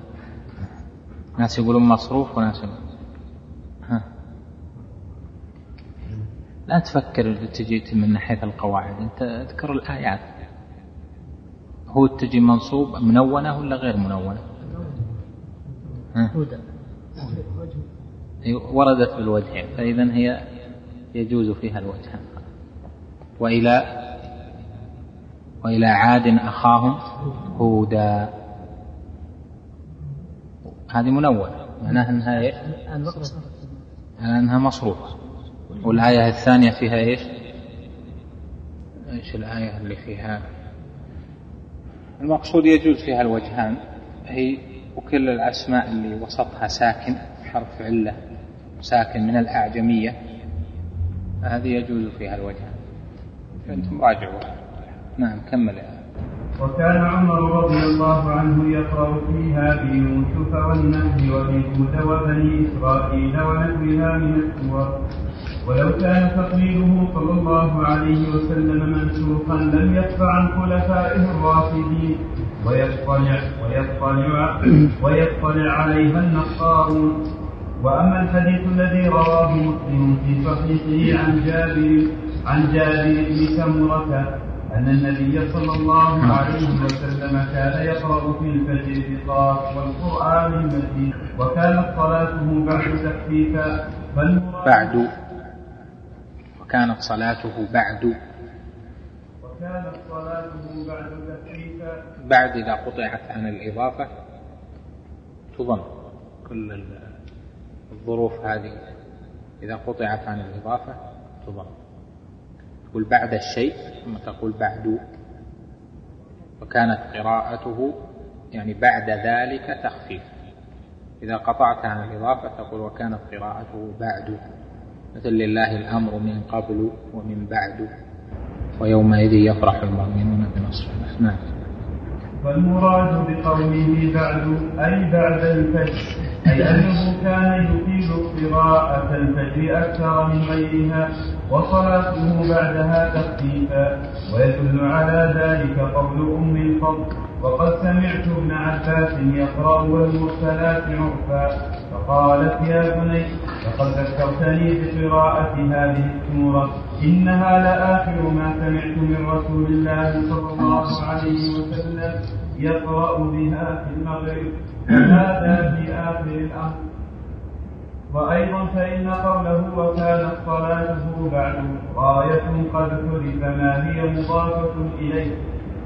ناس يقولون مصروف وناس ها لا تفكر تجي من ناحية القواعد. أنت اذكر الآيات. هو تجي منصوب منونة ولا غير منونة؟ هدى وردت بالوجهين فإذا هي يجوز فيها الوجهان وإلى وإلى عاد أخاهم هودا. هذه منونة. معناها أنها إيش؟ أنها مصروفة. والآية الثانية فيها إيش؟ إيش الآية اللي فيها؟ المقصود يجوز فيها الوجهان هي وكل الأسماء اللي وسطها ساكن حرف علة ساكن من الأعجمية هذه يجوز فيها الوجهان. أنتم راجعوا. نعم كمل. يا وكان عمر رضي الله عنه يقرأ فيها بيوسف والنهل وبهود وبني إسرائيل ونحوها من السور ولو كان تقليده صلى الله عليه وسلم منسوخا لم يدفع عن خلفائه الراشدين ويطلع ويطلع ويطلع عليها النصارون وأما الحديث الذي رواه مسلم في صحيحه عن جابر عن جابر بن سمرة أن النبي صلى الله عليه وسلم كان يقرأ في الفجر بقاف والقرآن المجيد وكانت صلاته بعد تخفيفا بعد وكانت صلاته بعد وكانت صلاته بعد تخفيفا بعد إذا قطعت عن الإضافة تضم كل الظروف هذه. إذا قطعت عن الإضافة تضم تقول بعد الشيء ثم تقول بعد. وكانت قراءته يعني بعد ذلك تخفيف. إذا قطعت عن الإضافة تقول وكانت قراءته بعد. مثل لله الأمر من قبل ومن بعد ويومئذ يفرح المؤمنون بنصر الله نعم والمراد بقوله بعد أي بعد الفجر أي أنه كان يطيل قراءة الفجر أكثر من غيرها وصلاته بعدها تخفيفا ويدل على ذلك قول أم الفضل وقد سمعت ابن عباس يقرأ والمرسلات عرفا. فقالت يا بني لقد ذكرتني بقراءة هذه السورة. إنها لآخر ما سمعت من رسول الله صلى الله عليه وسلم يقرأ بها في المغرب. هذا في آخر الأمر. وأيضا فإن قوله وكانت صلاته بعد غاية قد ترك ما هي مضافة إليه.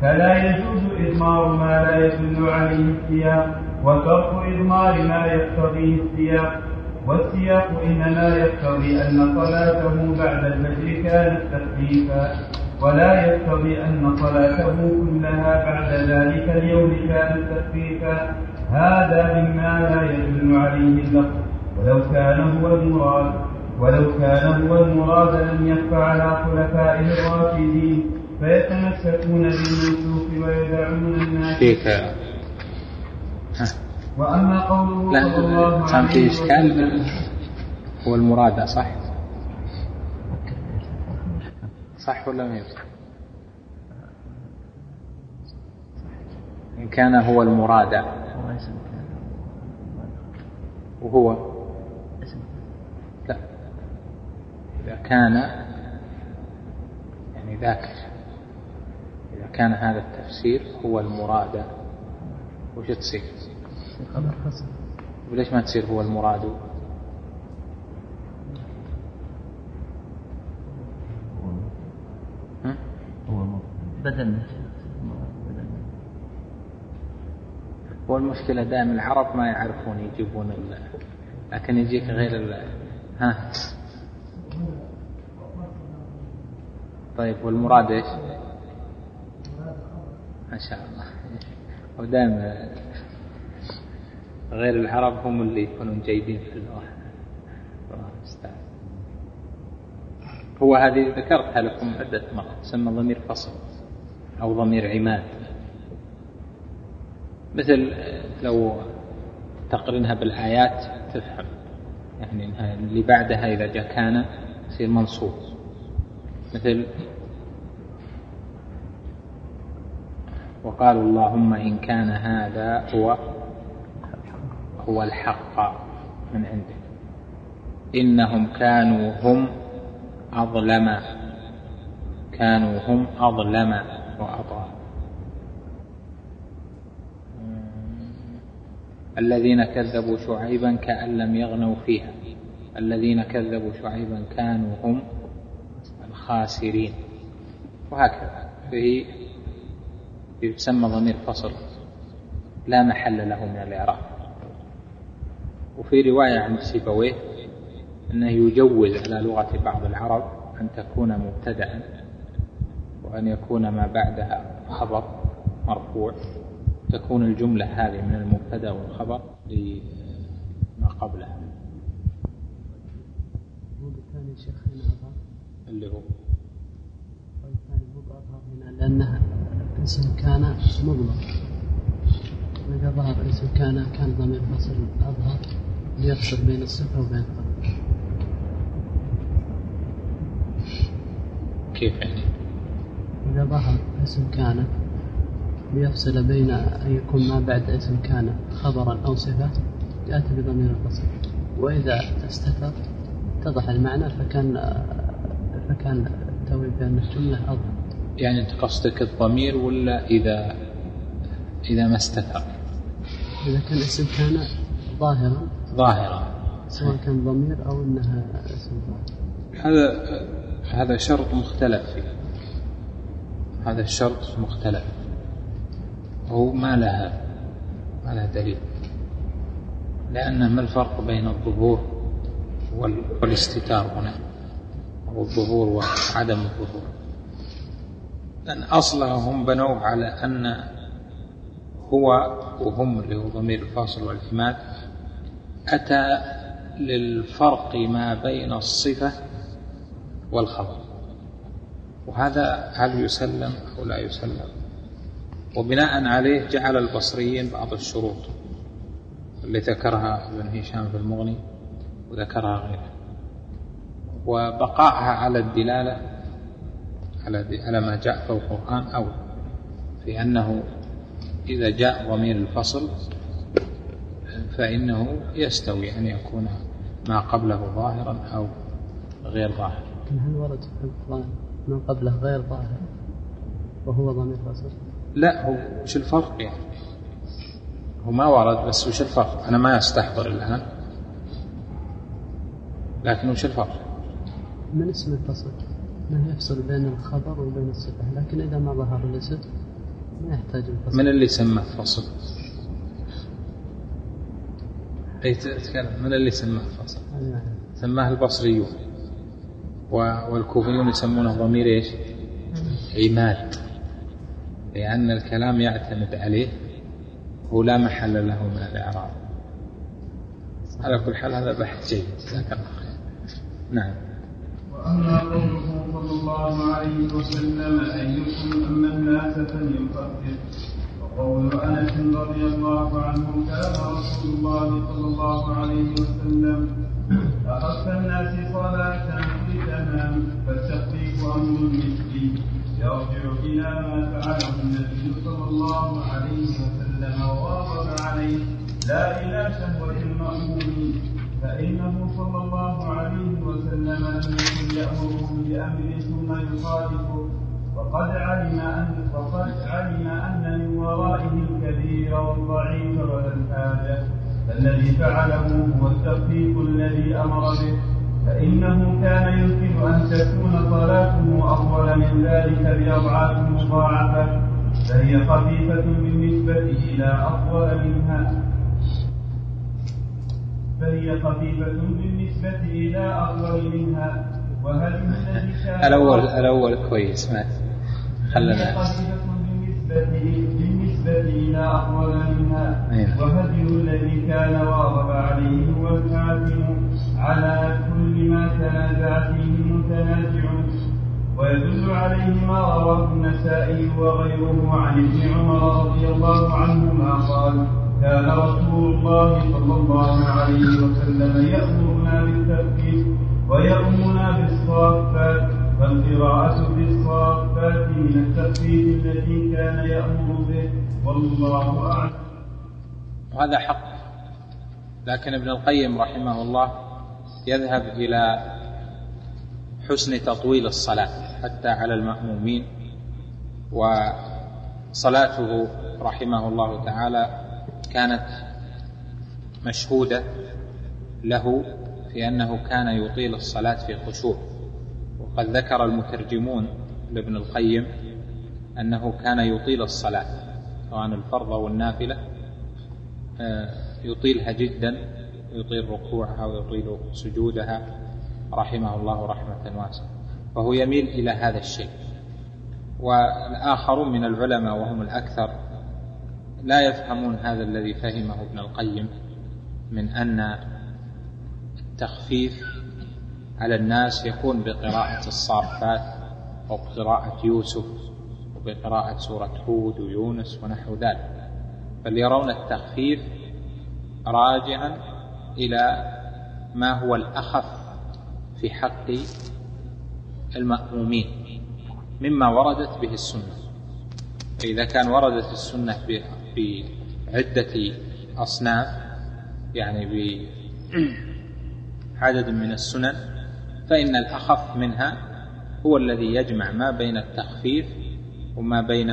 فلا يجوز إضمار ما لا يدل عليه السياق وترك إضمار ما يقتضيه السياق والسياق إنما يقتضي أن صلاته بعد الفجر كانت تخفيفا ولا يقتضي أن صلاته كلها بعد ذلك اليوم كانت تخفيفا. هذا مما لا يدل عليه اللفظ. ولو كان هو المراد ولو كان هو المراد لم يخف على خلفائه الراشدين فيتمسكون بالمنسوخ ويدعون الناس وأما قوله لا صلى الله كان في اشكال هو المراد صح؟ صح ولا ما يصح؟ إن كان هو المراد. وهو؟ لا. إذا كان يعني ذاك إذا كان هذا التفسير هو المراد. وش تصير؟ وليش ما تصير هو المراد؟ ها؟ بدل هو المشكلة دائما العرب ما يعرفون يجيبون ال... لكن يجيك غير ال... ها طيب والمراد إيش؟ ما شاء الله ودائما غير العرب هم اللي يكونون جيدين في اللغة هو هذه ذكرتها لكم عدة مرات. تسمى ضمير فصل أو ضمير عماد. مثل لو تقرنها بالآيات تفهم. يعني إنها اللي بعدها إذا جاء كان يصير منصوب. مثل وقالوا اللهم إن كان هذا هو هو الحق من عندك. إنهم كانوا هم أظلم. كانوا هم أظلم وأطغى. الذين كذبوا شعيبا كأن لم يغنوا فيها. الذين كذبوا شعيبا كانوا هم الخاسرين. وهكذا. فيه يسمى ضمير فصل. لا محل له من الإعراب. وفي رواية عند سيبويه أنه يجوز على لغة بعض العرب أن تكون مبتدأ وأن يكون ما بعدها خبر مرفوع. تكون الجملة هذه من المبتدأ والخبر لما قبلها الثاني شيخ اللي هو؟ الثاني مو بأظهر هنا لأنها اسم كان مضمر وإذا ظهر اسم كان كان ضمير فصل أظهر. ليفصل بين الصفة وبين الخبر كيف يعني؟ إذا ظهر اسم كان ليفصل بين أن يكون ما بعد اسم كان خبرا أو صفة يأتي بضمير الفصل وإذا استتر اتضح المعنى فكان فكان التأويل بأن الجملة أظهر يعني أنت قصدك الضمير ولا إذا إذا ما استتر؟ إذا كان اسم كان ظاهرا ظاهرا سواء كان ضمير أو أنها اسم ظاهر. هذا هذا شرط مختلف فيه. هذا الشرط مختلف. هو ما لها ما لها دليل. لأن ما الفرق بين الظهور والاستتار هنا؟ أو الظهور وعدم الظهور. لأن أصلها هم بنوه على أن هو وهم اللي هو ضمير الفاصل والإثمات أتى للفرق ما بين الصفة والخبر. وهذا هل يسلم أو لا يسلم؟ وبناء عليه جعل البصريين بعض الشروط اللي ذكرها ابن هشام في المغني وذكرها غيره. وبقائها على الدلالة على على ما جاء في القرآن أو في أنه إذا جاء ضمير الفصل فإنه يستوي أن يكون ما قبله ظاهرا أو غير ظاهر. لكن هل ورد في القرآن ما قبله غير ظاهر وهو ضمير فصل؟ لا هو وش الفرق يعني؟ هو ما ورد بس وش الفرق؟ أنا ما أستحضر الآن. لكن وش الفرق؟ من اسم الفصل؟ ما يفصل بين الخبر وبين الصفة؟ لكن إذا ما ظهر الاسم ما يحتاج الفصل. من اللي سماه فصل أي تتكلم من اللي سماه فصل سماه البصريون. والكوفيون يسمونه ضمير إيش؟ عماد لأن الكلام يعتمد عليه هو لا محل له من الإعراب. على كل حال هذا بحث جيد. جزاك الله خير. نعم. وأما قوله صلى الله عليه وسلم أيكم أما الناس فليكفر وقول أنس رضي الله عنه كان رسول الله صلى الله عليه وسلم أخف الناس صلاة بتمام فالتخفيف أمر مثلي. يرجع إلى ما فعله النبي صلى الله عليه وسلم وواظب عليه لا إلى شهوة المأمون فإنه صلى الله عليه وسلم لم يكن يأمره بأمر ثم يخالفه. وقد علم أن وقد علم أن من ورائه الكبير والضعيف ولا الحاجة فالذي فعله هو التخفيف الذي أمر به. فإنه كان يمكن أن تكون صلاته أفضل من ذلك بأضعاف مضاعفة فهي خفيفة بالنسبة إلى أفضل منها. فهي خفيفة بالنسبة إلى أفضل منها. وهل الذي كان الأول الأول كويس ما خلنا بالنسبة بالنسبة إلى أفضل منها أيوة. وهدي الذي كان واظب عليه هو الحاكم على كل ما تنازع فيه المتنازع ويدل عليه ما رواه النسائي وغيره عن ابن عمر رضي الله عنهما قال كان رسول الله صلى الله عليه وسلم يأمرنا بالتخفيف ويأمرنا بالصافات فالقراءة بالصافات من التخفيف الذي كان يأمر به. والله أعلم. وهذا حق. لكن ابن القيم رحمه الله يذهب إلى حسن تطويل الصلاة حتى على المأمومين. وصلاته رحمه الله تعالى كانت مشهودة له في أنه كان يطيل الصلاة في خشوع. وقد ذكر المترجمون لابن القيم أنه كان يطيل الصلاة سواء الفرض أو النافلة آه، يطيلها جدا يطيل ركوعها ويطيل سجودها رحمه الله رحمة واسعة. وهو يميل إلى هذا الشيء. والآخرون من العلماء وهم الأكثر لا يفهمون هذا الذي فهمه ابن القيم من أن التخفيف على الناس يكون بقراءة الصافات أو بقراءة يوسف وبقراءة سورة هود ويونس ونحو ذلك بل يرون التخفيف راجعا إلى ما هو الأخف في حق المأمومين مما وردت به السنة. فإذا كان وردت السنة بعدة أصناف يعني بعدد من السنن فإن الأخف منها هو الذي يجمع ما بين التخفيف وما بين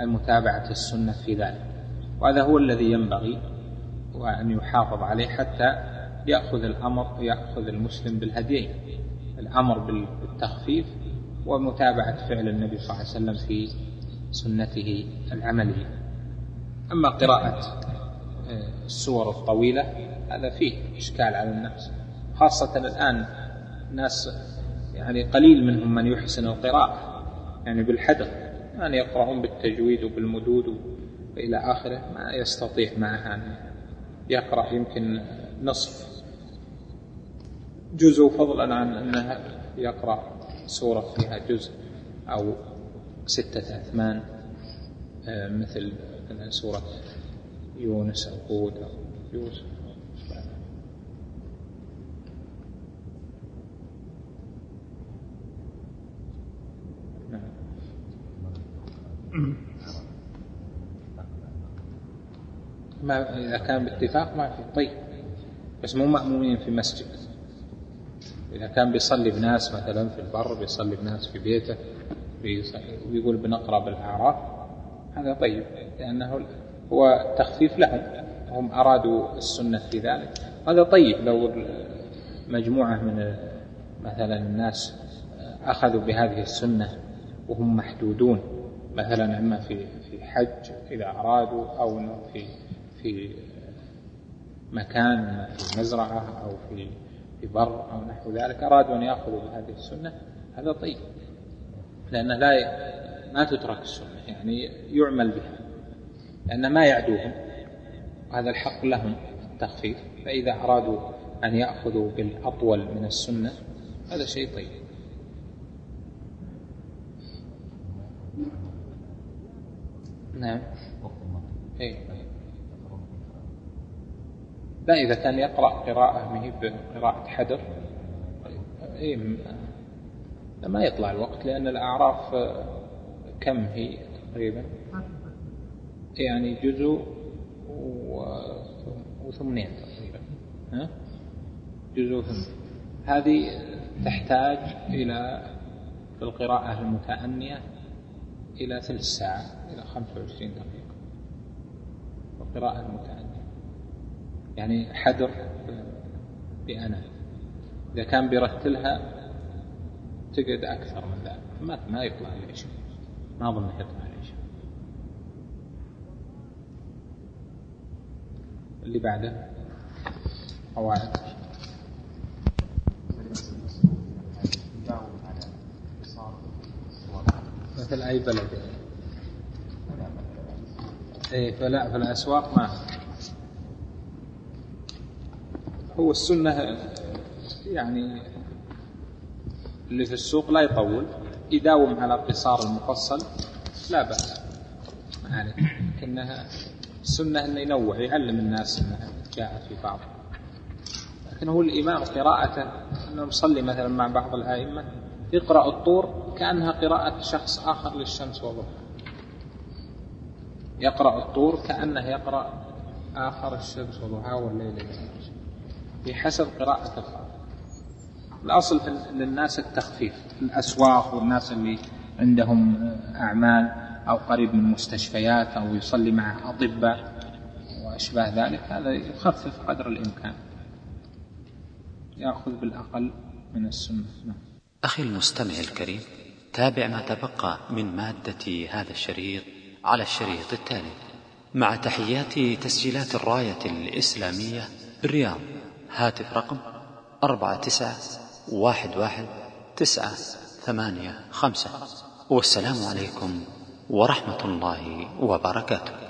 المتابعة السنة في ذلك. وهذا هو الذي ينبغي وأن يحافظ عليه حتى يأخذ الأمر يأخذ المسلم بالهديين. الأمر بالتخفيف ومتابعة فعل النبي صلى الله عليه وسلم في سنته العملية. أما قراءة آه، السور الطويلة هذا فيه إشكال على الناس خاصة الآن الناس يعني قليل منهم من يحسن القراءة يعني بالحدث يعني يقرؤون بالتجويد وبالمدود وإلى آخره ما يستطيع معها أن يقرأ يمكن نصف جزء فضلا عن أنه يقرأ سورة فيها جزء أو ستة أثمان آه، مثل سورة يونس أو هود أو يوسف. ما إذا كان باتفاق ما في. طيب. بس مو مأمومين في مسجد. إذا كان بيصلي بناس مثلا في البر بيصلي بناس في بيته ويقول بنقرأ بالأعراف هذا طيب لأنه هو تخفيف لهم. هم أرادوا السنة في ذلك. هذا طيب. لو مجموعة من مثلا الناس أخذوا بهذه السنة وهم محدودون مثلا إما في في حج إذا أرادوا أو في في مكان في مزرعة أو في في بر أو نحو ذلك أرادوا أن يأخذوا بهذه السنة هذا طيب لأنه لا ي... ما تترك السنة يعني يعمل بها لأن ما يعدوهم وهذا الحق لهم التخفيف فإذا أرادوا أن يأخذوا بالأطول من السنة هذا شيء طيب. نعم. إيه. لا إذا كان يقرأ قراءة ما هي بقراءة حدر إيه ما يطلع الوقت لأن الأعراف كم هي تقريبا؟ يعني جزء وثمنين تقريبا. ها؟ جزء وثمنين هذه تحتاج إلى في القراءة المتأنية إلى ثلث ساعة إلى 25 دقيقة. القراءة المتأنية يعني حدر بأنا. إذا كان بيرتلها تقعد أكثر من ذلك. ما ما يطلع لي شيء. ما أظن يطلع لي شيء. اللي بعده؟ قواعد مثل أي بلد. إيه فلا في الأسواق ما. هو السنة يعني اللي في السوق لا يطول. يداوم على قصار المفصل لا بأس. عليه لكنها السنة أنه ينوع يعلم الناس أنها جاءت في بعض. لكن هو الإمام قراءته أنه يصلي مثلا مع بعض الأئمة. يقرأ الطور كأنها قراءة شخص آخر للشمس والضحى يقرأ الطور كأنه يقرأ آخر الشمس وضحاها والليل بحسب قراءة الخاطر الأصل للناس التخفيف. في الأسواق والناس اللي عندهم أعمال أو قريب من مستشفيات أو يصلي مع أطباء وأشباه ذلك هذا يخفف قدر الإمكان. يأخذ بالأقل من السنة. نعم. أخي المستمع الكريم تابع ما تبقى من مادة هذا الشريط على الشريط التالي. مع تحيات تسجيلات الراية الإسلامية بالرياض هاتف رقم أربعة تسعة واحد واحد تسعة ثمانية خمسة. والسلام عليكم ورحمة الله وبركاته.